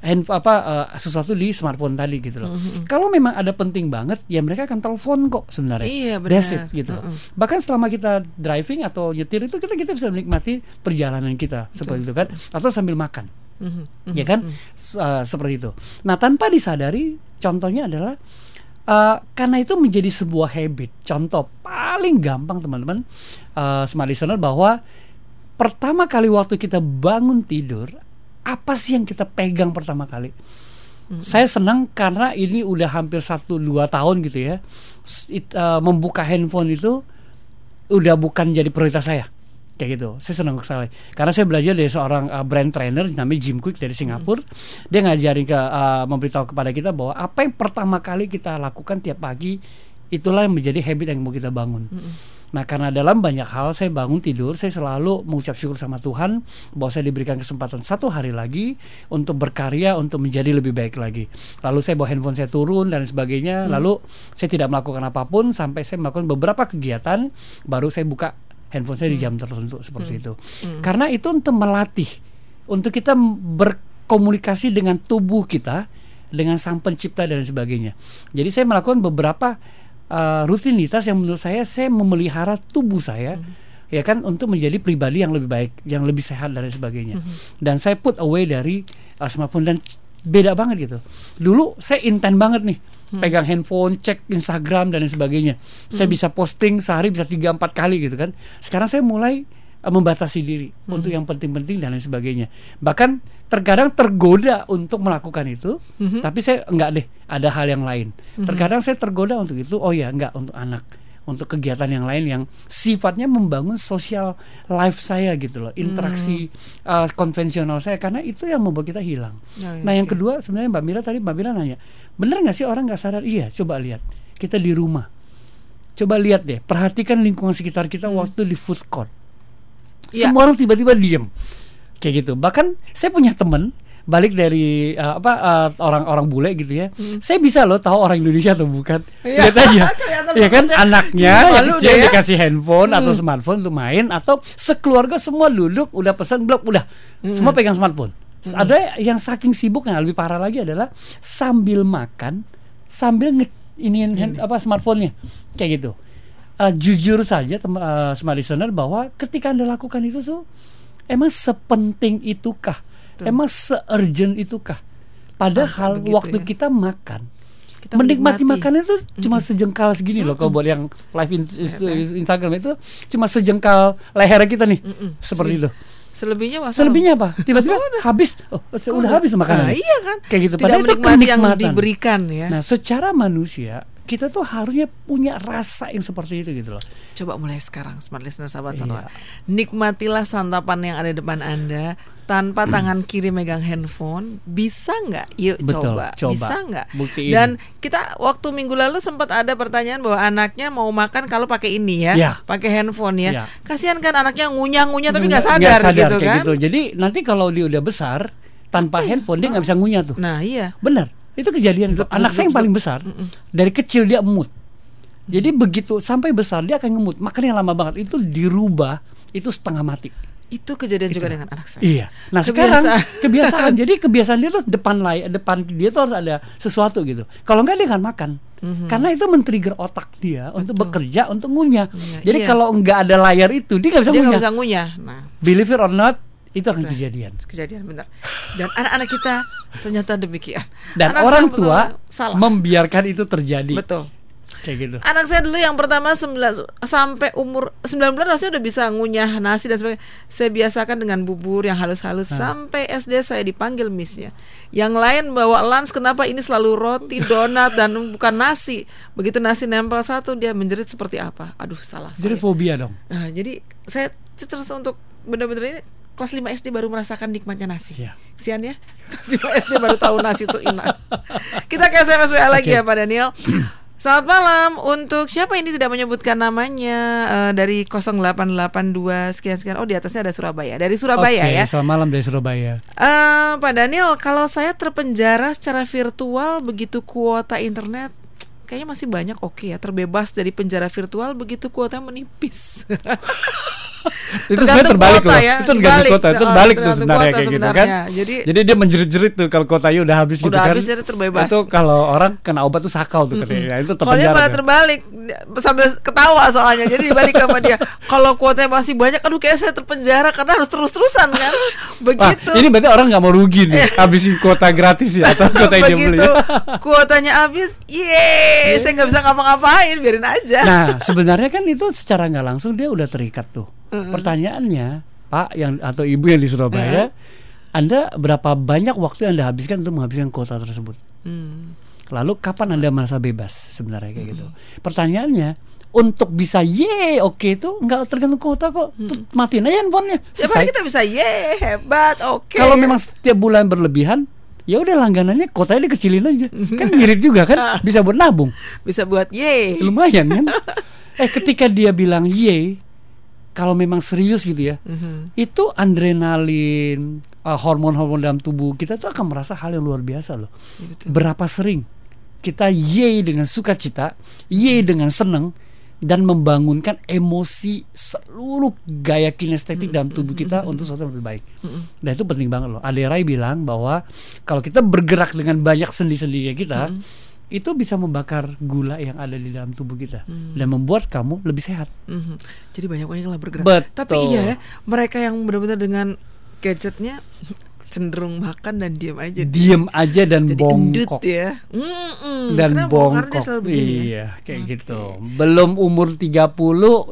hand apa uh, sesuatu di smartphone tadi gitu loh. Mm-hmm. Kalau memang ada penting banget, ya mereka akan telepon kok sebenarnya. Iya benar. it, gitu. Mm-hmm. Bahkan selama kita driving atau nyetir itu kita kita bisa menikmati perjalanan kita Betul. seperti itu kan, atau sambil makan. Mm-hmm. Ya kan, mm-hmm. uh, seperti itu. Nah tanpa disadari, contohnya adalah Uh, karena itu menjadi sebuah habit. Contoh paling gampang teman-teman, uh, smart listener bahwa pertama kali waktu kita bangun tidur apa sih yang kita pegang pertama kali? Hmm. Saya senang karena ini udah hampir satu dua tahun gitu ya, It, uh, membuka handphone itu udah bukan jadi prioritas saya kayak gitu. Saya senang sekali karena saya belajar dari seorang uh, brand trainer namanya Jim Quick dari Singapura. Hmm. Dia ngajarin ke uh, memberitahu kepada kita bahwa apa yang pertama kali kita lakukan tiap pagi itulah yang menjadi habit yang mau kita bangun. Hmm Nah karena dalam banyak hal saya bangun tidur saya selalu mengucap syukur sama Tuhan bahwa saya diberikan kesempatan satu hari lagi untuk berkarya untuk menjadi lebih baik lagi. Lalu saya bawa handphone saya turun dan sebagainya. Hmm. Lalu saya tidak melakukan apa pun sampai saya melakukan beberapa kegiatan baru saya buka handphone saya hmm. di jam tertentu seperti hmm. itu. Hmm. Karena itu untuk melatih untuk kita berkomunikasi dengan tubuh kita dengan sang pencipta dan sebagainya. Jadi saya melakukan beberapa uh, rutinitas yang menurut saya saya memelihara tubuh saya hmm. ya kan untuk menjadi pribadi yang lebih baik, yang lebih sehat dan sebagainya. Hmm. Dan saya put away dari uh, smartphone dan beda banget gitu. Dulu saya intent banget nih hmm. pegang handphone, cek Instagram dan sebagainya. Hmm. Saya bisa posting sehari bisa tiga empat kali gitu kan. Sekarang saya mulai membatasi diri hmm. untuk yang penting-penting dan lain sebagainya. Bahkan terkadang tergoda untuk melakukan itu, hmm. tapi saya enggak deh, ada hal yang lain. Hmm. Terkadang saya tergoda untuk itu, oh ya enggak untuk anak, untuk kegiatan yang lain yang sifatnya membangun sosial life saya gitu loh, interaksi hmm. uh, konvensional saya karena itu yang membuat kita hilang. Oh, iya, nah, yang okay. kedua sebenarnya Mbak Mira tadi Mbak Mira nanya, benar nggak sih orang nggak sadar? Iya, coba lihat. Kita di rumah. Coba lihat deh, perhatikan lingkungan sekitar kita hmm. waktu di food court ya. semua orang tiba-tiba diem kayak gitu bahkan saya punya temen balik dari uh, apa uh, orang-orang bule gitu ya hmm. saya bisa loh tahu orang Indonesia atau bukan ya. lihat aja (laughs) ya kan anaknya yang kecil ya? dikasih handphone hmm. atau smartphone untuk main atau sekeluarga semua duduk udah pesan blok udah hmm. semua pegang smartphone hmm. ada yang saking sibuk yang lebih parah lagi adalah sambil makan sambil nge ini hmm. apa smartphone-nya kayak gitu uh, jujur saja teman uh, smart listener bahwa ketika anda lakukan itu tuh emang sepenting itukah Tuh. emang seurgent itukah padahal waktu ya. kita makan kita menikmati, makanan itu mm. cuma sejengkal segini loh kalau buat yang live in, in, Instagram itu cuma sejengkal leher kita nih mm -mm. seperti itu Selebihnya masa Selebihnya apa? (laughs) Tiba-tiba habis. Oh, udah, habis makanan. Nah, iya kan. Kayak gitu. Tidak Padahal itu menikmati yang kenikmatan. diberikan ya. Nah, secara manusia kita tuh harusnya punya rasa yang seperti itu gitu loh. Coba mulai sekarang, smart listener sahabat Iya. sonora. Nikmatilah santapan yang ada di depan Anda tanpa tangan kiri megang handphone. Bisa nggak? Yuk Betul, coba. coba. Bisa nggak? Dan kita waktu minggu lalu sempat ada pertanyaan bahwa anaknya mau makan kalau pakai ini ya, Ya. pakai handphone ya. Ya. Kasihan kan anaknya ngunyah-ngunyah tapi nggak Nggak sadar, gitu kan? gitu. Jadi nanti kalau dia udah besar tanpa handphone dia nggak bisa ngunyah tuh. Nah iya. Benar. Itu kejadian anak saya yang paling besar. Dari kecil dia emut. Jadi begitu sampai besar dia akan ngemut. Makannya lama banget. Itu dirubah itu setengah mati. Itu kejadian juga dengan anak saya. Iya. Nah Kebiasaan. sekarang (laughs) kebiasaan. jadi kebiasaan dia tuh depan lay, depan dia tuh harus ada sesuatu gitu. Kalau enggak dia nggak makan. Karena itu men-trigger otak dia untuk bekerja, untuk ngunyah. Iya, jadi iya. kalau enggak ada layar itu dia nggak bisa Dia nggak ngunyah. bisa ngunyah. Nah Believe it or not, itu akan kejadian. kejadian benar. Dan anak-anak kita ternyata demikian. Dan Anak orang tua salah. membiarkan itu terjadi. Betul. Kayak gitu. Anak saya dulu yang pertama 19 sampai umur 9 bulan rasanya udah bisa ngunyah nasi dan sebagainya. Saya biasakan dengan bubur yang halus-halus sampai SD saya dipanggil missnya. Yang lain bawa lunch kenapa ini selalu roti, donat dan bukan nasi. Begitu nasi nempel satu dia menjerit seperti apa? Aduh salah Jadi saya. fobia dong. Nah, jadi saya terus untuk benar-benar ini kelas 5 SD baru merasakan nikmatnya nasi. Iya. Sian ya. Kelas 5 SD baru tahu nasi itu enak. Kita ke SMS WA lagi Oke. ya Pak Daniel. Selamat malam untuk siapa ini tidak menyebutkan namanya eh, dari 0882 sekian sekian. Oh di atasnya ada Surabaya. Dari Surabaya Oke, ya. Selamat malam dari Surabaya. Eh, Pak Daniel, kalau saya terpenjara secara virtual begitu kuota internet kayaknya masih banyak oke ya terbebas dari penjara virtual begitu kuotanya menipis. (laughs) Itu sebenarnya terbalik kuota loh. ya, Itu tergantung kota, itu Oh, terbalik tuh sebenarnya kayak gitu kan. sebenarnya. Jadi- Jadi dia menjerit-jerit tuh kalau kotanya udah habis gitu Udah kan. habis jadi terbebas. Itu kalau orang kena obat tuh sakau tuh katanya. Itu Kalau dia malah tuh. terbalik sambil ketawa soalnya. Jadi dibalik sama dia. Kalau kuotanya masih banyak, aduh kayak saya terpenjara karena harus terus-terusan kan. Wah, Begitu. ini berarti orang nggak mau rugi nih (laughs) habisin kuota gratis ya atau kuota yang dia beli. Begitu kuotanya habis, yeay, saya nggak bisa ngapa-ngapain, biarin aja. Nah, sebenarnya kan itu secara nggak langsung dia udah terikat tuh. Pertanyaannya, Pak yang atau Ibu yang di Surabaya, Anda berapa banyak waktu yang Anda habiskan untuk menghabiskan kuota tersebut? Hmm. Lalu kapan Anda merasa bebas sebenarnya kayak gitu? Pertanyaannya, untuk bisa ye oke itu nggak tergantung kuota kok. Tuh, matiin aja handphonenya. Siapa Selesai. kita bisa, yeay, hebat, oke. Kalau memang setiap bulan berlebihan, ya udah langganannya kotanya dikecilin aja. Kan mirip juga kan, (laughs) bisa buat nabung. bisa buat yeay. lumayan kan (laughs) eh ketika dia bilang ye kalau memang serius gitu ya Mhm. itu adrenalin uh, hormon-hormon dalam tubuh kita tuh akan merasa hal yang luar biasa loh betul. berapa sering kita ye dengan sukacita ye dengan seneng dan membangunkan emosi seluruh gaya kinestetik dalam tubuh kita untuk sesuatu yang lebih baik. Dan itu penting banget loh. Ade Rai bilang bahwa kalau kita bergerak dengan banyak sendi-sendi kita, itu bisa membakar gula yang ada di dalam tubuh kita dan membuat kamu lebih sehat. Mhm. Jadi banyak-banyak lah bergerak. Betul. Tapi iya ya, mereka yang benar-benar dengan gadgetnya cenderung makan dan diam aja. Diem aja dan Jadi endut bongkok. ya. Mm-mm. Dan dia bongkok. begini ya. Iya, kayak gitu. Belum umur 30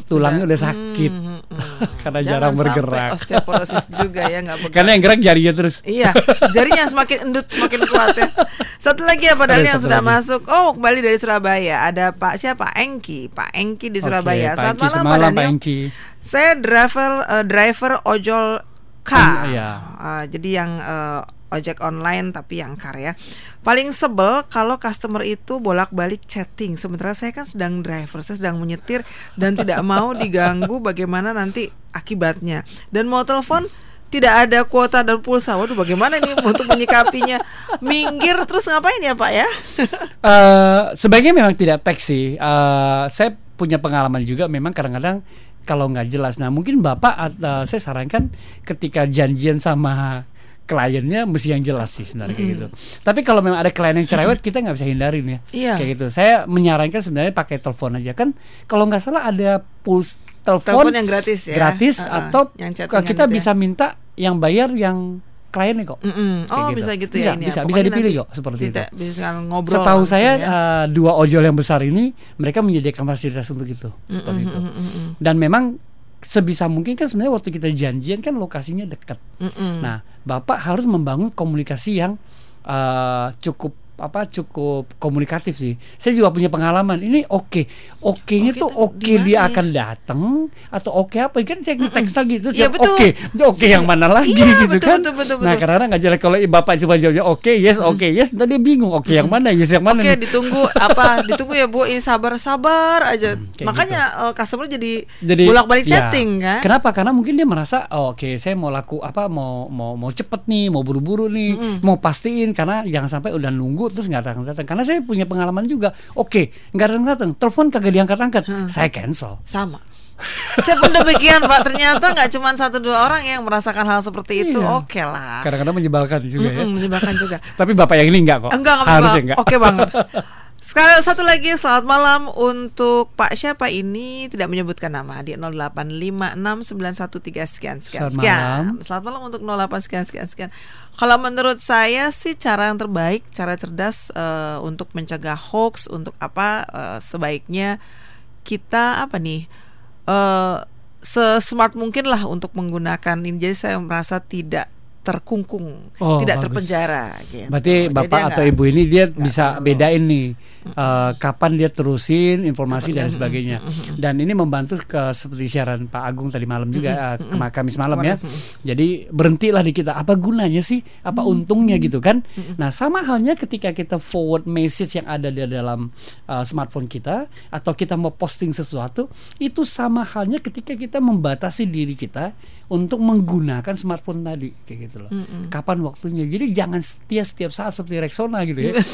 tulangnya udah sakit. Mm, mm, mm. Karena Jangan jarang bergerak. Osteoporosis juga ya nggak. (laughs) Karena yang gerak jarinya terus. Iya, jarinya semakin endut semakin kuat ya. (laughs) Satu lagi apa Ada dari yang sudah lagi. masuk? Oh, kembali dari Surabaya. Ada Pak siapa? Engki. Pak Engki di Surabaya. Selamat Engki, malam, Pak Daniel. Saya driver eh, driver ojol K. Iya. Eh, jadi yang eh, ojek online tapi yang car ya. Paling sebel kalau customer itu bolak-balik chatting sementara saya kan sedang driver, saya sedang menyetir dan tidak mau diganggu bagaimana nanti akibatnya. Dan mau telepon tidak ada kuota dan pulsa. Waduh, bagaimana ini untuk menyikapinya? Minggir terus ngapain ya, Pak ya? (laughs) Eh, sebaiknya memang tidak teks sih. Eh, saya punya pengalaman juga. Memang kadang-kadang kalau nggak jelas. Nah mungkin bapak, eh, saya sarankan ketika janjian sama kliennya mesti yang jelas sih sebenarnya kayak gitu. Tapi kalau memang ada klien yang cerewet kita nggak bisa hindarin ya. Iya. Kayak gitu. Saya menyarankan sebenarnya pakai telepon aja kan. Kalau nggak salah ada puls telepon, yang gratis ya. gratis Uh-uh, atau yang kita itu ya. bisa minta yang bayar yang kliennya kok. Mm-mm. Kayak Oh gitu. bisa gitu Bisa, ya ini. ya. bisa, bisa dipilih kok seperti kita itu. Bisa ngobrol. Setahu saya ya. eh, dua ojol yang besar ini mereka menyediakan fasilitas untuk itu seperti itu. Mm-mm. Dan memang sebisa mungkin kan sebenarnya waktu kita janjian kan lokasinya dekat. Mm-mm. Nah, Bapak harus membangun komunikasi yang uh, cukup apa cukup komunikatif sih. Saya juga punya pengalaman. Ini oke, oke-nya Oke tuh tuh oke gimana dia ya? akan datang atau oke apa? Kan saya teks lagi itu Iya, oke, oke yang mana lagi Iya, gitu betul, kan? betul, betul, Nah, betul. karena nggak jelas kalau bapak cuma jawabnya oke, yes, oke, yes, tadi dia bingung oke yang mana, yes yang mana. Oke, nih? ditunggu apa? (laughs) Ditunggu ya Bu, ini sabar-sabar aja. Hmm, Makanya eh, customer jadi, jadi bolak-balik ya. setting kan? Kenapa? Karena mungkin dia merasa oh, oke saya mau laku apa mau mau mau cepet nih, mau buru-buru nih, mau pastiin karena jangan sampai udah nunggu terus nggak datang datang. Karena saya punya pengalaman juga. Oke, nggak datang datang, telepon kagak diangkat-angkat, saya cancel. Sama. Saya pun demikian Pak. Ternyata nggak cuma satu dua orang yang merasakan hal seperti itu. Iya. Oke lah. Kadang-kadang menyebalkan juga ya. Mm-mm, menyebalkan juga. (laughs) Tapi bapak yang ini enggak kok. Enggak, enggak Harusnya enggak. Oke banget. (laughs) Sekali satu lagi selamat malam untuk Pak siapa ini tidak menyebutkan nama di 0856913 sekian sekian Selamat sekian. malam. Selamat malam untuk 08 sekian sekian sekian. Kalau menurut saya sih cara yang terbaik, cara cerdas eh, untuk mencegah hoax untuk apa eh, sebaiknya kita apa nih eh sesmart mungkin lah untuk menggunakan ini. Jadi saya merasa tidak terkungkung, Oh, tidak bagus. terpenjara. Gitu. Berarti Jadi bapak atau nggak- ibu ini dia bisa terlalu- bedain nih eh, kapan dia terusin informasi dan sebagainya. Dan ini membantu ke seperti siaran Pak Agung tadi malam juga eh, kema- Kamis malam ya. Jadi berhentilah di kita apa gunanya sih? Apa untungnya gitu kan? Nah, sama halnya ketika kita forward message yang ada di dalam eh, smartphone kita atau kita mau posting sesuatu, itu sama halnya ketika kita membatasi diri kita untuk menggunakan smartphone tadi kayak gitu loh. Kapan waktunya? Jadi jangan setia setiap saat seperti Rexona gitu ya. (laughs)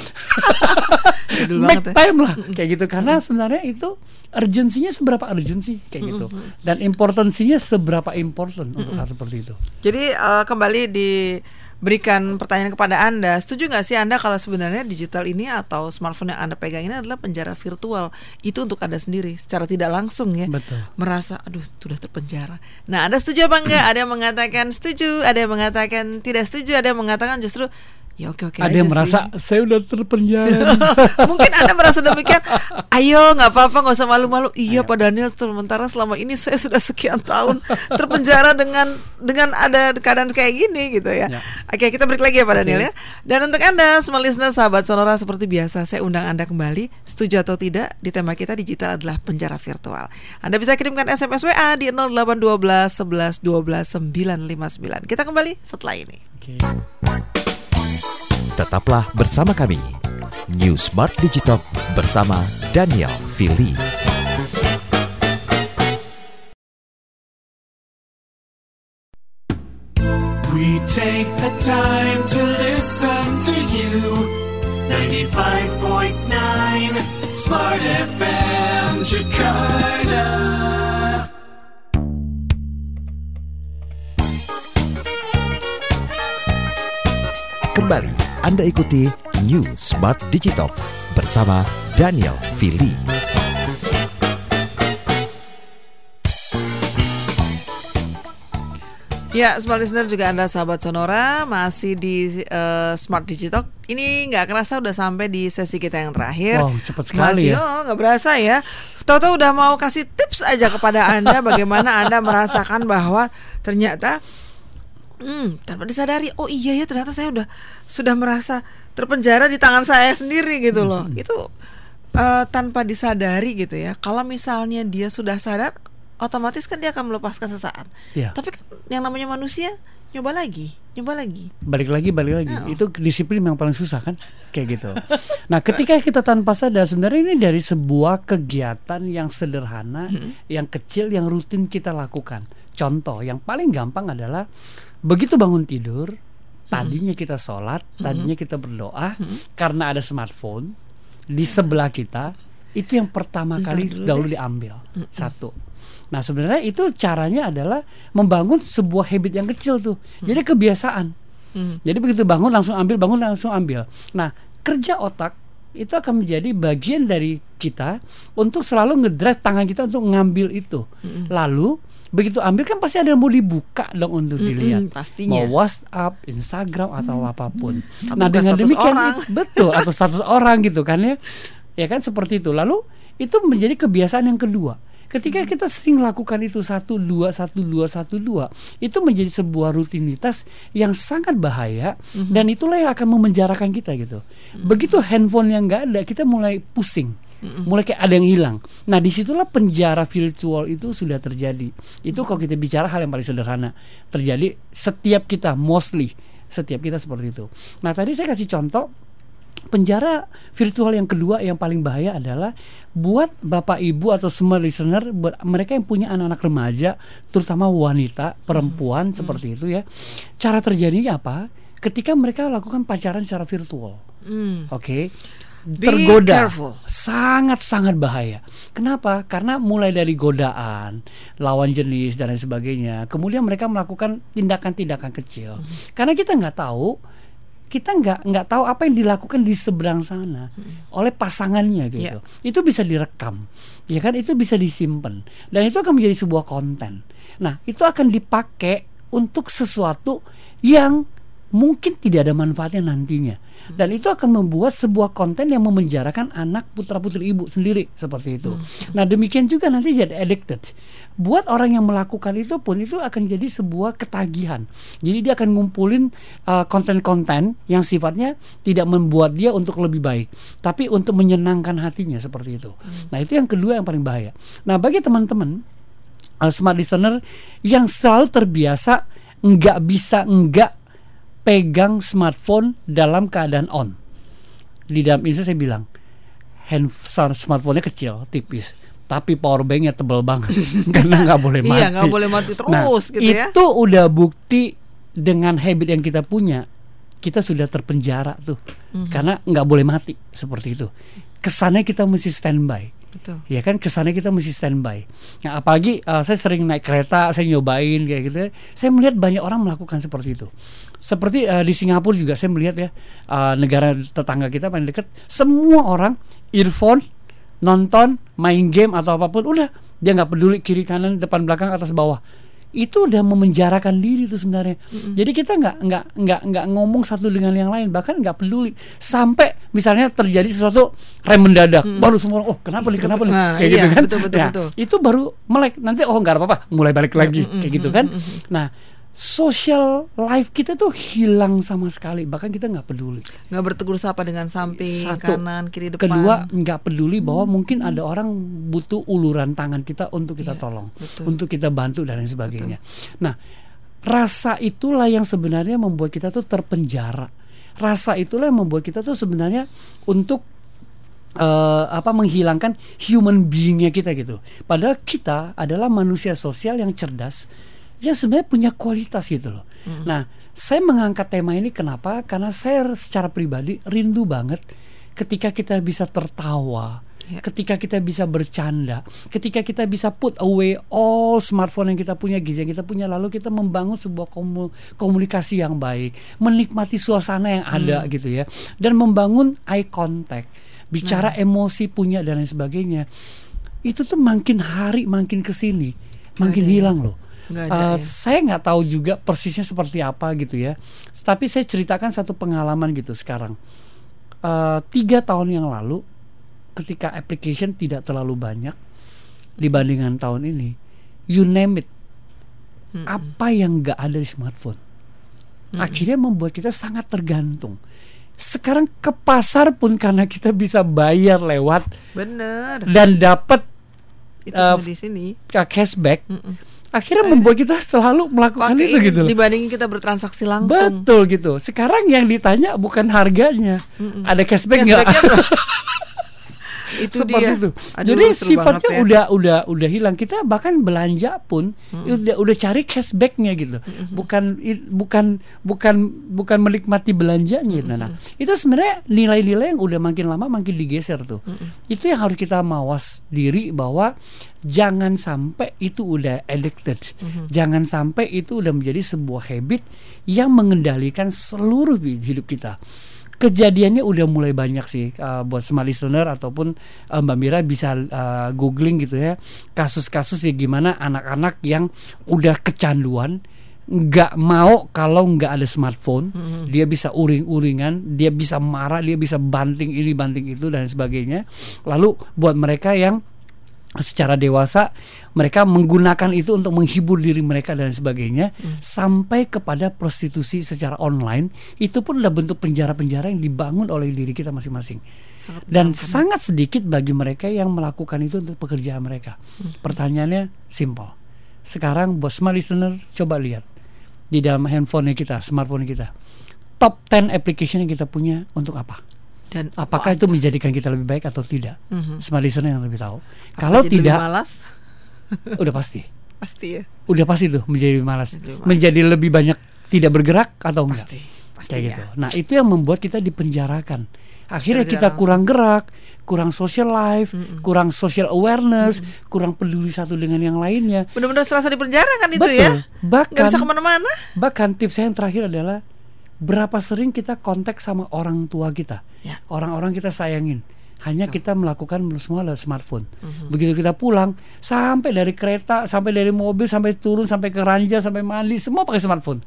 Make ya. time lah kayak gitu karena sebenarnya itu urgensinya seberapa urgensi kayak gitu dan importansinya seberapa important untuk hal seperti itu. Jadi eh, kembali diberikan pertanyaan kepada Anda, setuju nggak sih Anda kalau sebenarnya digital ini atau smartphone yang Anda pegang ini adalah penjara virtual? Itu untuk Anda sendiri secara tidak langsung ya. Betul. Merasa aduh sudah terpenjara. Nah, Anda setuju apa enggak? Ada yang mengatakan setuju, ada yang mengatakan tidak setuju, ada yang mengatakan justru ya oke oke Ada yang sih. merasa saya udah terpenjara. (laughs) Mungkin Anda merasa demikian. Ayo, nggak apa-apa, nggak usah malu-malu. Iya, Pak Daniel, sementara selama ini saya sudah sekian tahun terpenjara dengan dengan ada keadaan kayak gini gitu ya. Ya. Oke, kita break lagi ya Pak Daniel ya. Dan untuk Anda, semua listener, sahabat Sonora seperti biasa, saya undang Anda kembali. Setuju atau tidak di tema kita digital adalah penjara virtual. Anda bisa kirimkan SMS WA di 0812 11 12 959. Kita kembali setelah ini. Oke. Tetaplah bersama kami. New Smart Digital bersama Daniel Fili. We take the time to listen to you. 95.9 Smart FM Jakarta. Kembali Anda ikuti New Smart Digital bersama Daniel Fili. Ya, smart listener juga Anda sahabat Sonora masih di eh, Smart Digital. Ini nggak kerasa udah sampai di sesi kita yang terakhir. Wow, cepat sekali masih, ya. Oh, nggak berasa ya. Tahu-tahu udah mau kasih tips aja kepada Anda bagaimana Anda merasakan bahwa ternyata Hmm, tanpa disadari, oh iya ya ternyata saya udah sudah merasa terpenjara di tangan saya sendiri gitu loh. Hmm. Itu eh, tanpa disadari gitu ya. Kalau misalnya dia sudah sadar, otomatis kan dia akan melepaskan sesaat. Iya. Tapi kan yang namanya manusia nyoba lagi, nyoba lagi. balik lagi balik lagi Oh. itu disiplin yang paling susah kan kayak gitu nah ketika kita tanpa sadar sebenarnya ini dari sebuah kegiatan yang sederhana yang kecil yang rutin kita lakukan contoh yang paling gampang adalah begitu bangun tidur tadinya kita sholat tadinya kita berdoa karena ada smartphone di sebelah kita itu yang pertama Bentar kali dulu dahulu deh. diambil satu Nah sebenarnya itu caranya adalah membangun sebuah habit yang kecil tuh. Jadi kebiasaan. Hmm. Jadi begitu bangun langsung ambil, bangun langsung ambil. Nah kerja otak itu akan menjadi bagian dari kita untuk selalu ngedrive tangan kita untuk ngambil itu. Lalu begitu ambil kan pasti ada yang mau dibuka dong untuk dilihat. pastinya. Mau WhatsApp, Instagram atau apa pun. Atau nah dengan demikian orang. (laughs) betul atau status orang gitu kan ya. Ya kan seperti itu. Lalu itu menjadi kebiasaan yang kedua. Ketika kita sering lakukan itu satu dua satu dua satu dua, itu menjadi sebuah rutinitas yang sangat bahaya dan itulah yang akan memenjarakan kita gitu. Begitu handphone yang nggak ada, kita mulai pusing, mulai kayak ada yang hilang. Nah di situlah penjara virtual itu sudah terjadi. Itu kalau kita bicara hal yang paling sederhana terjadi setiap kita mostly setiap kita seperti itu. Nah tadi saya kasih contoh penjara virtual yang kedua yang paling bahaya adalah buat bapak ibu atau semua listener buat mereka yang punya anak-anak remaja terutama wanita perempuan Hmm. seperti itu ya cara terjadinya apa ketika mereka lakukan pacaran secara virtual Hmm. oke Be tergoda. careful. sangat sangat bahaya. Kenapa? Karena mulai dari godaan lawan jenis dan lain sebagainya kemudian mereka melakukan tindakan-tindakan kecil. Karena kita nggak tahu kita nggak nggak tahu apa yang dilakukan di seberang sana oleh pasangannya gitu. Itu bisa direkam ya kan? Itu bisa disimpan. Dan itu akan menjadi sebuah konten. Nah itu akan dipakai untuk sesuatu yang mungkin tidak ada manfaatnya nantinya. Dan itu akan membuat sebuah konten yang memenjarakan anak putra putri ibu sendiri seperti itu. Nah demikian juga nanti jadi addicted. Buat orang yang melakukan itu pun itu akan jadi sebuah ketagihan. Jadi dia akan ngumpulin uh, konten-konten yang sifatnya tidak membuat dia untuk lebih baik tapi untuk menyenangkan hatinya seperti itu. Nah itu yang kedua yang paling bahaya. Nah bagi teman-teman uh, smart listener yang selalu terbiasa nggak bisa nggak pegang smartphone dalam keadaan on. Di dalam ini saya bilang hand smartphone-nya kecil, tipis, tapi power banknya tebal banget (laughs) karena nggak boleh mati. Iya, nggak boleh mati terus Nah, gitu ya. Itu udah bukti dengan habit yang kita punya, kita sudah terpenjara tuh, Mhm. karena nggak boleh mati seperti itu. Kesannya kita mesti standby Betul. ya kan kesannya kita mesti standby. Nah, apalagi uh, saya sering naik kereta, saya nyobain kayak gitu. ya. Saya melihat banyak orang melakukan seperti itu. Seperti uh, di Singapura juga saya melihat ya uh, negara tetangga kita paling dekat, semua orang earphone, nonton, main game atau apa pun, udah dia nggak peduli kiri kanan, depan belakang, atas bawah. Itu udah memenjarakan diri itu sebenarnya. Jadi kita nggak nggak nggak nggak ngomong satu dengan yang lain, bahkan nggak peduli sampai misalnya terjadi sesuatu rem mendadak, baru semua orang, oh kenapa nih kenapa nih Nah, kayak iya, gitu kan? betul, betul, Nah, betul. Itu baru melek nanti oh nggak apa-apa, mulai balik lagi kayak gitu kan. Nah social life kita tuh hilang sama sekali, bahkan kita nggak peduli. Nggak bertegur sapa dengan samping, Satu. kanan, kiri, depan. Kedua, nggak peduli bahwa mungkin ada orang butuh uluran tangan kita untuk kita Iya, tolong, betul. untuk kita bantu dan lain sebagainya. Nah, rasa itulah yang sebenarnya membuat kita tuh terpenjara. Rasa itulah yang membuat kita tuh sebenarnya untuk eh, apa menghilangkan human beingnya kita gitu. Padahal kita adalah manusia sosial yang cerdas, yang sebenarnya punya kualitas gitu loh. Nah, saya mengangkat tema ini kenapa? Karena saya secara pribadi rindu banget ketika kita bisa tertawa, Ya. ketika kita bisa bercanda, ketika kita bisa put away all smartphone yang kita punya, gadget yang kita punya, lalu kita membangun sebuah komu- komunikasi yang baik, menikmati suasana yang ada gitu ya, dan membangun eye contact, bicara emosi punya dan lain sebagainya. Itu tuh makin hari makin ke sini, makin ada ya? hilang loh. Nggak ada Uh, ya? saya nggak tahu juga persisnya seperti apa gitu ya. Tapi saya ceritakan satu pengalaman gitu sekarang. Uh, tiga tahun yang lalu, ketika application tidak terlalu banyak dibandingkan tahun ini, you name it, apa yang nggak ada di smartphone, akhirnya membuat kita sangat tergantung. Sekarang ke pasar pun karena kita bisa bayar lewat Bener. dan dapat Itu Uh, di sini. cashback, Mm-mm. Akhirnya membuat kita selalu melakukan Pakai itu gitu loh. dibandingin kita bertransaksi langsung. Betul gitu. Sekarang yang ditanya bukan harganya, ada cashback nggak? (laughs) Itu Seperti dia. itu. Aduh, Jadi sifatnya ya. udah udah udah hilang. Kita bahkan belanja pun udah udah cari cashbacknya gitu. Bukan i- bukan bukan bukan menikmati belanjanya. gitu. Nah, itu sebenarnya nilai-nilai yang udah makin lama makin digeser tuh. Itu yang harus kita mawas diri bahwa jangan sampai itu udah addicted. Jangan sampai itu udah menjadi sebuah habit yang mengendalikan seluruh hidup kita kejadiannya udah mulai banyak sih uh, buat smart listener ataupun uh, Mbak Mira bisa uh, googling gitu ya kasus-kasus ya gimana anak-anak yang udah kecanduan nggak mau kalau nggak ada smartphone dia bisa uring-uringan dia bisa marah dia bisa banting ini banting itu dan sebagainya. Lalu buat mereka yang secara dewasa mereka menggunakan itu untuk menghibur diri mereka dan sebagainya sampai kepada prostitusi secara online itu pun adalah bentuk penjara-penjara yang dibangun oleh diri kita masing-masing. Dan sangat sedikit bagi mereka yang melakukan itu untuk pekerjaan mereka. Pertanyaannya simple. Sekarang bos smart listener coba lihat di dalam handphone kita smartphone kita. Top 10 application yang kita punya untuk apa Dan apakah itu menjadikan kita lebih baik atau tidak Mhm. smart listener yang lebih tahu Apa kalau jadi lebih tidak malas (laughs) udah pasti pasti ya. udah pasti tuh menjadi malas Menjadi malas. menjadi lebih banyak tidak bergerak atau enggak Pasti. Pasti kayak ya. gitu nah itu yang membuat kita dipenjarakan akhirnya Secara kita tidak kurang gerak kurang social life kurang social awareness kurang peduli satu dengan yang lainnya Benar-benar serasa di penjara kan itu Betul. ya. Bahkan- Nggak bisa ke mana-mana. bahkan tips saya yang terakhir adalah berapa sering kita kontak sama orang tua kita Ya. orang-orang kita sayangin hanya kita melakukan semua lewat smartphone. Begitu kita pulang, sampai dari kereta, sampai dari mobil, sampai turun, sampai ke ranjang, sampai mandi, semua pakai smartphone.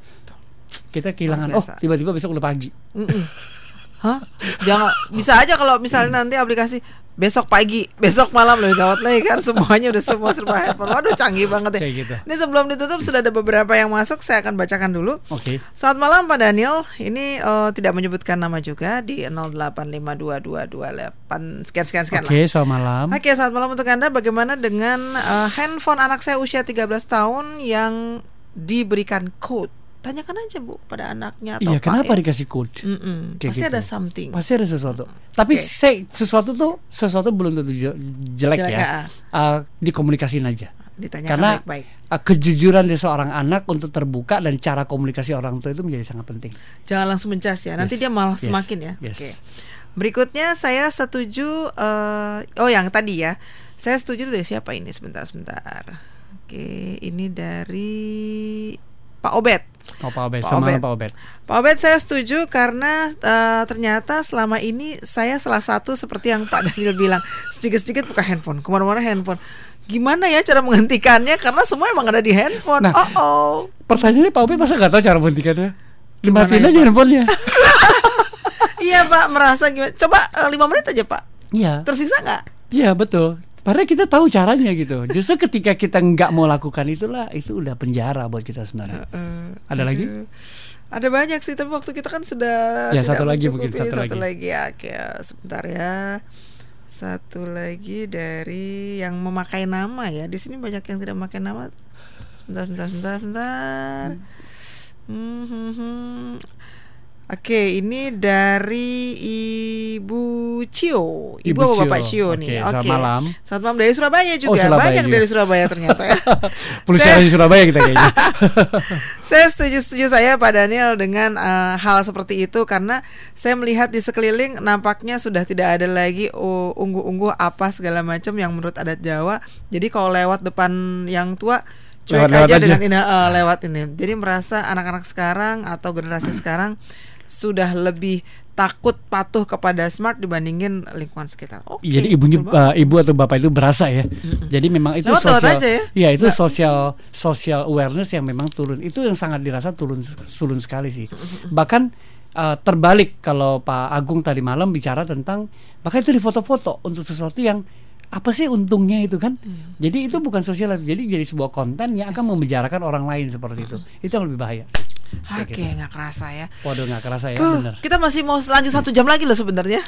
Kita kehilangan. Oh, tiba-tiba besok udah pagi. (laughs) Hah? Jangan bisa aja kalau misalnya nanti aplikasi besok pagi, besok malam lebih gawat lagi kan semuanya udah semua serba handphone. Waduh canggih banget ya. Kayak gitu. Ini sebelum ditutup sudah ada beberapa yang masuk, saya akan bacakan dulu. Oke. Selamat malam Pak Daniel. Ini eh, tidak menyebutkan nama juga di 0852228 sekian sekian sekian Oke, lah. selamat malam. Oke, selamat malam untuk Anda. Bagaimana dengan eh, handphone anak saya usia 13 tahun yang diberikan code? Tanyakan aja Bu pada anaknya atau Iya, kenapa ya. dikasih code? Mm-mm. Kayak Pasti gitu. ada something. Pasti ada sesuatu. Tapi Oke. saya sesuatu tuh sesuatu belum tentu je- jelek, Jelek, ya. Uh, dikomunikasiin aja. Ditanyakan Karena baik-baik. uh, kejujuran dari seorang anak untuk terbuka dan cara komunikasi orang tua itu menjadi sangat penting. Jangan langsung mencas ya. Nanti Yes, dia malah yes, semakin ya. yes. Oke. Berikutnya saya setuju eh, oh yang tadi ya. Saya setuju dari siapa ini sebentar sebentar. Oke, ini dari Pak Obet. Oh, Pak Obed, Pak sama Obed. Pak Obed. Pak Obed saya setuju karena eh, ternyata selama ini saya salah satu seperti yang Pak Daniel bilang sedikit-sedikit buka handphone ke mana-mana handphone. Gimana ya cara menghentikannya? Karena semua emang ada di handphone. Nah. oh oh. Pertanyaannya Pak Obed masa nggak tahu cara menghentikannya? Dimatiin ya, aja Pak? handphonenya. (laughs) Iya Pak merasa gimana? Coba eh, lima menit aja Pak. Iya, Tersiksa nggak? iya betul. Padahal kita tahu caranya gitu. Justru ketika kita nggak mau lakukan itulah, itu udah penjara buat kita sebenarnya. Eh, Ada lagi? aduh. Ada banyak sih, tapi waktu kita kan sudah Ya, satu lagi mungkin, satu lagi. ya, oke, sebentar ya. Satu lagi dari yang memakai nama ya. Di sini banyak yang tidak memakai nama. Sebentar, sebentar, sebentar, sebentar. Hmm, hmm, hmm. Oke, ini dari Ibu Cio. Ibu, Ibu Cio. Bapak Cio nih? Oke, selamat malam. Selamat malam dari Surabaya juga. Surabaya banyak juga. dari Surabaya ternyata ya. (laughs) Perlu Saya- di Surabaya kita kayaknya. (laughs) saya setuju-setuju saya Pak Daniel dengan eh, hal seperti itu karena saya melihat di sekeliling nampaknya sudah tidak ada lagi oh, unggu-unggu apa segala macam yang menurut adat Jawa. Jadi kalau lewat depan yang tua cuek Lewat-lewat aja, aja. dengan ini eh, lewat ini. Jadi merasa anak-anak sekarang atau generasi sekarang sudah lebih takut patuh kepada smart dibandingin lingkungan sekitar. Oke. Jadi ibunya uh, ibu atau bapak itu berasa ya. Jadi memang itu sosial. ya. Iya, itu sosial social awareness yang memang turun. Itu yang sangat dirasa turun turun sekali sih. Bahkan uh, terbalik kalau Pak Agung tadi malam bicara tentang bahkan itu di foto-foto untuk sesuatu yang apa sih untungnya itu kan? Jadi itu bukan sosial, jadi jadi sebuah konten yang akan memenjarakan orang lain seperti itu. Itu yang lebih bahaya. Oke, gitu. nggak kerasa ya. Waduh nggak kerasa ya, Uh, bener. kita masih mau lanjut satu jam lagi loh sebenarnya. (laughs)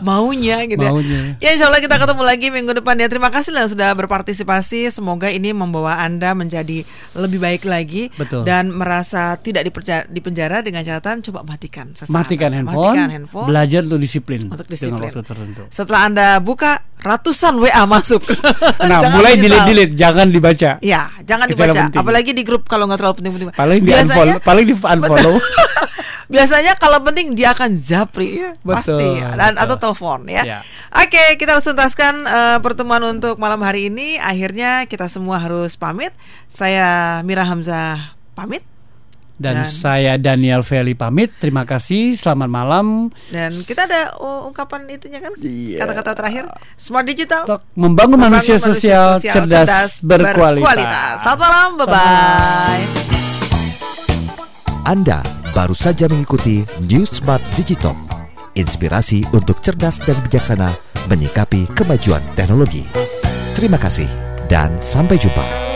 Maunya gitu ya. Maunya. Ya insya Allah kita ketemu lagi minggu depan ya. Terima kasih lah sudah berpartisipasi. Semoga ini membawa anda menjadi lebih baik lagi Betul. dan merasa tidak diperja- dipenjara dengan catatan coba matikan. sesaat Matikan handphone, Matikan handphone. belajar untuk disiplin, Untuk dengan disiplin. waktu tertentu. Setelah anda buka ratusan WA masuk. (laughs) Nah, mulai delete-delete, jangan dibaca. Ya, jangan Kecuali dibaca. penting. Apalagi di grup kalau nggak terlalu penting-penting. Paling di unfollow, paling di (laughs) unfollow. (laughs) Biasanya kalau penting dia akan japri ya, Betul, pasti dan betul. atau telepon ya. Ya. Oke, kita harus tuntaskan eh, pertemuan untuk malam hari ini. Akhirnya kita semua harus pamit. Saya Mira Hamzah pamit Dan, Dan- saya Daniel Feli pamit. Terima kasih. Selamat malam. dan kita ada uh, ungkapan itunya kan Iya. kata-kata terakhir Smart Digital membangun, membangun manusia, sosial, cerdas, berkualitas. Selamat malam, bye bye. Anda baru saja mengikuti New Smart Digital. Inspirasi untuk cerdas dan bijaksana menyikapi kemajuan teknologi. Terima kasih dan sampai jumpa.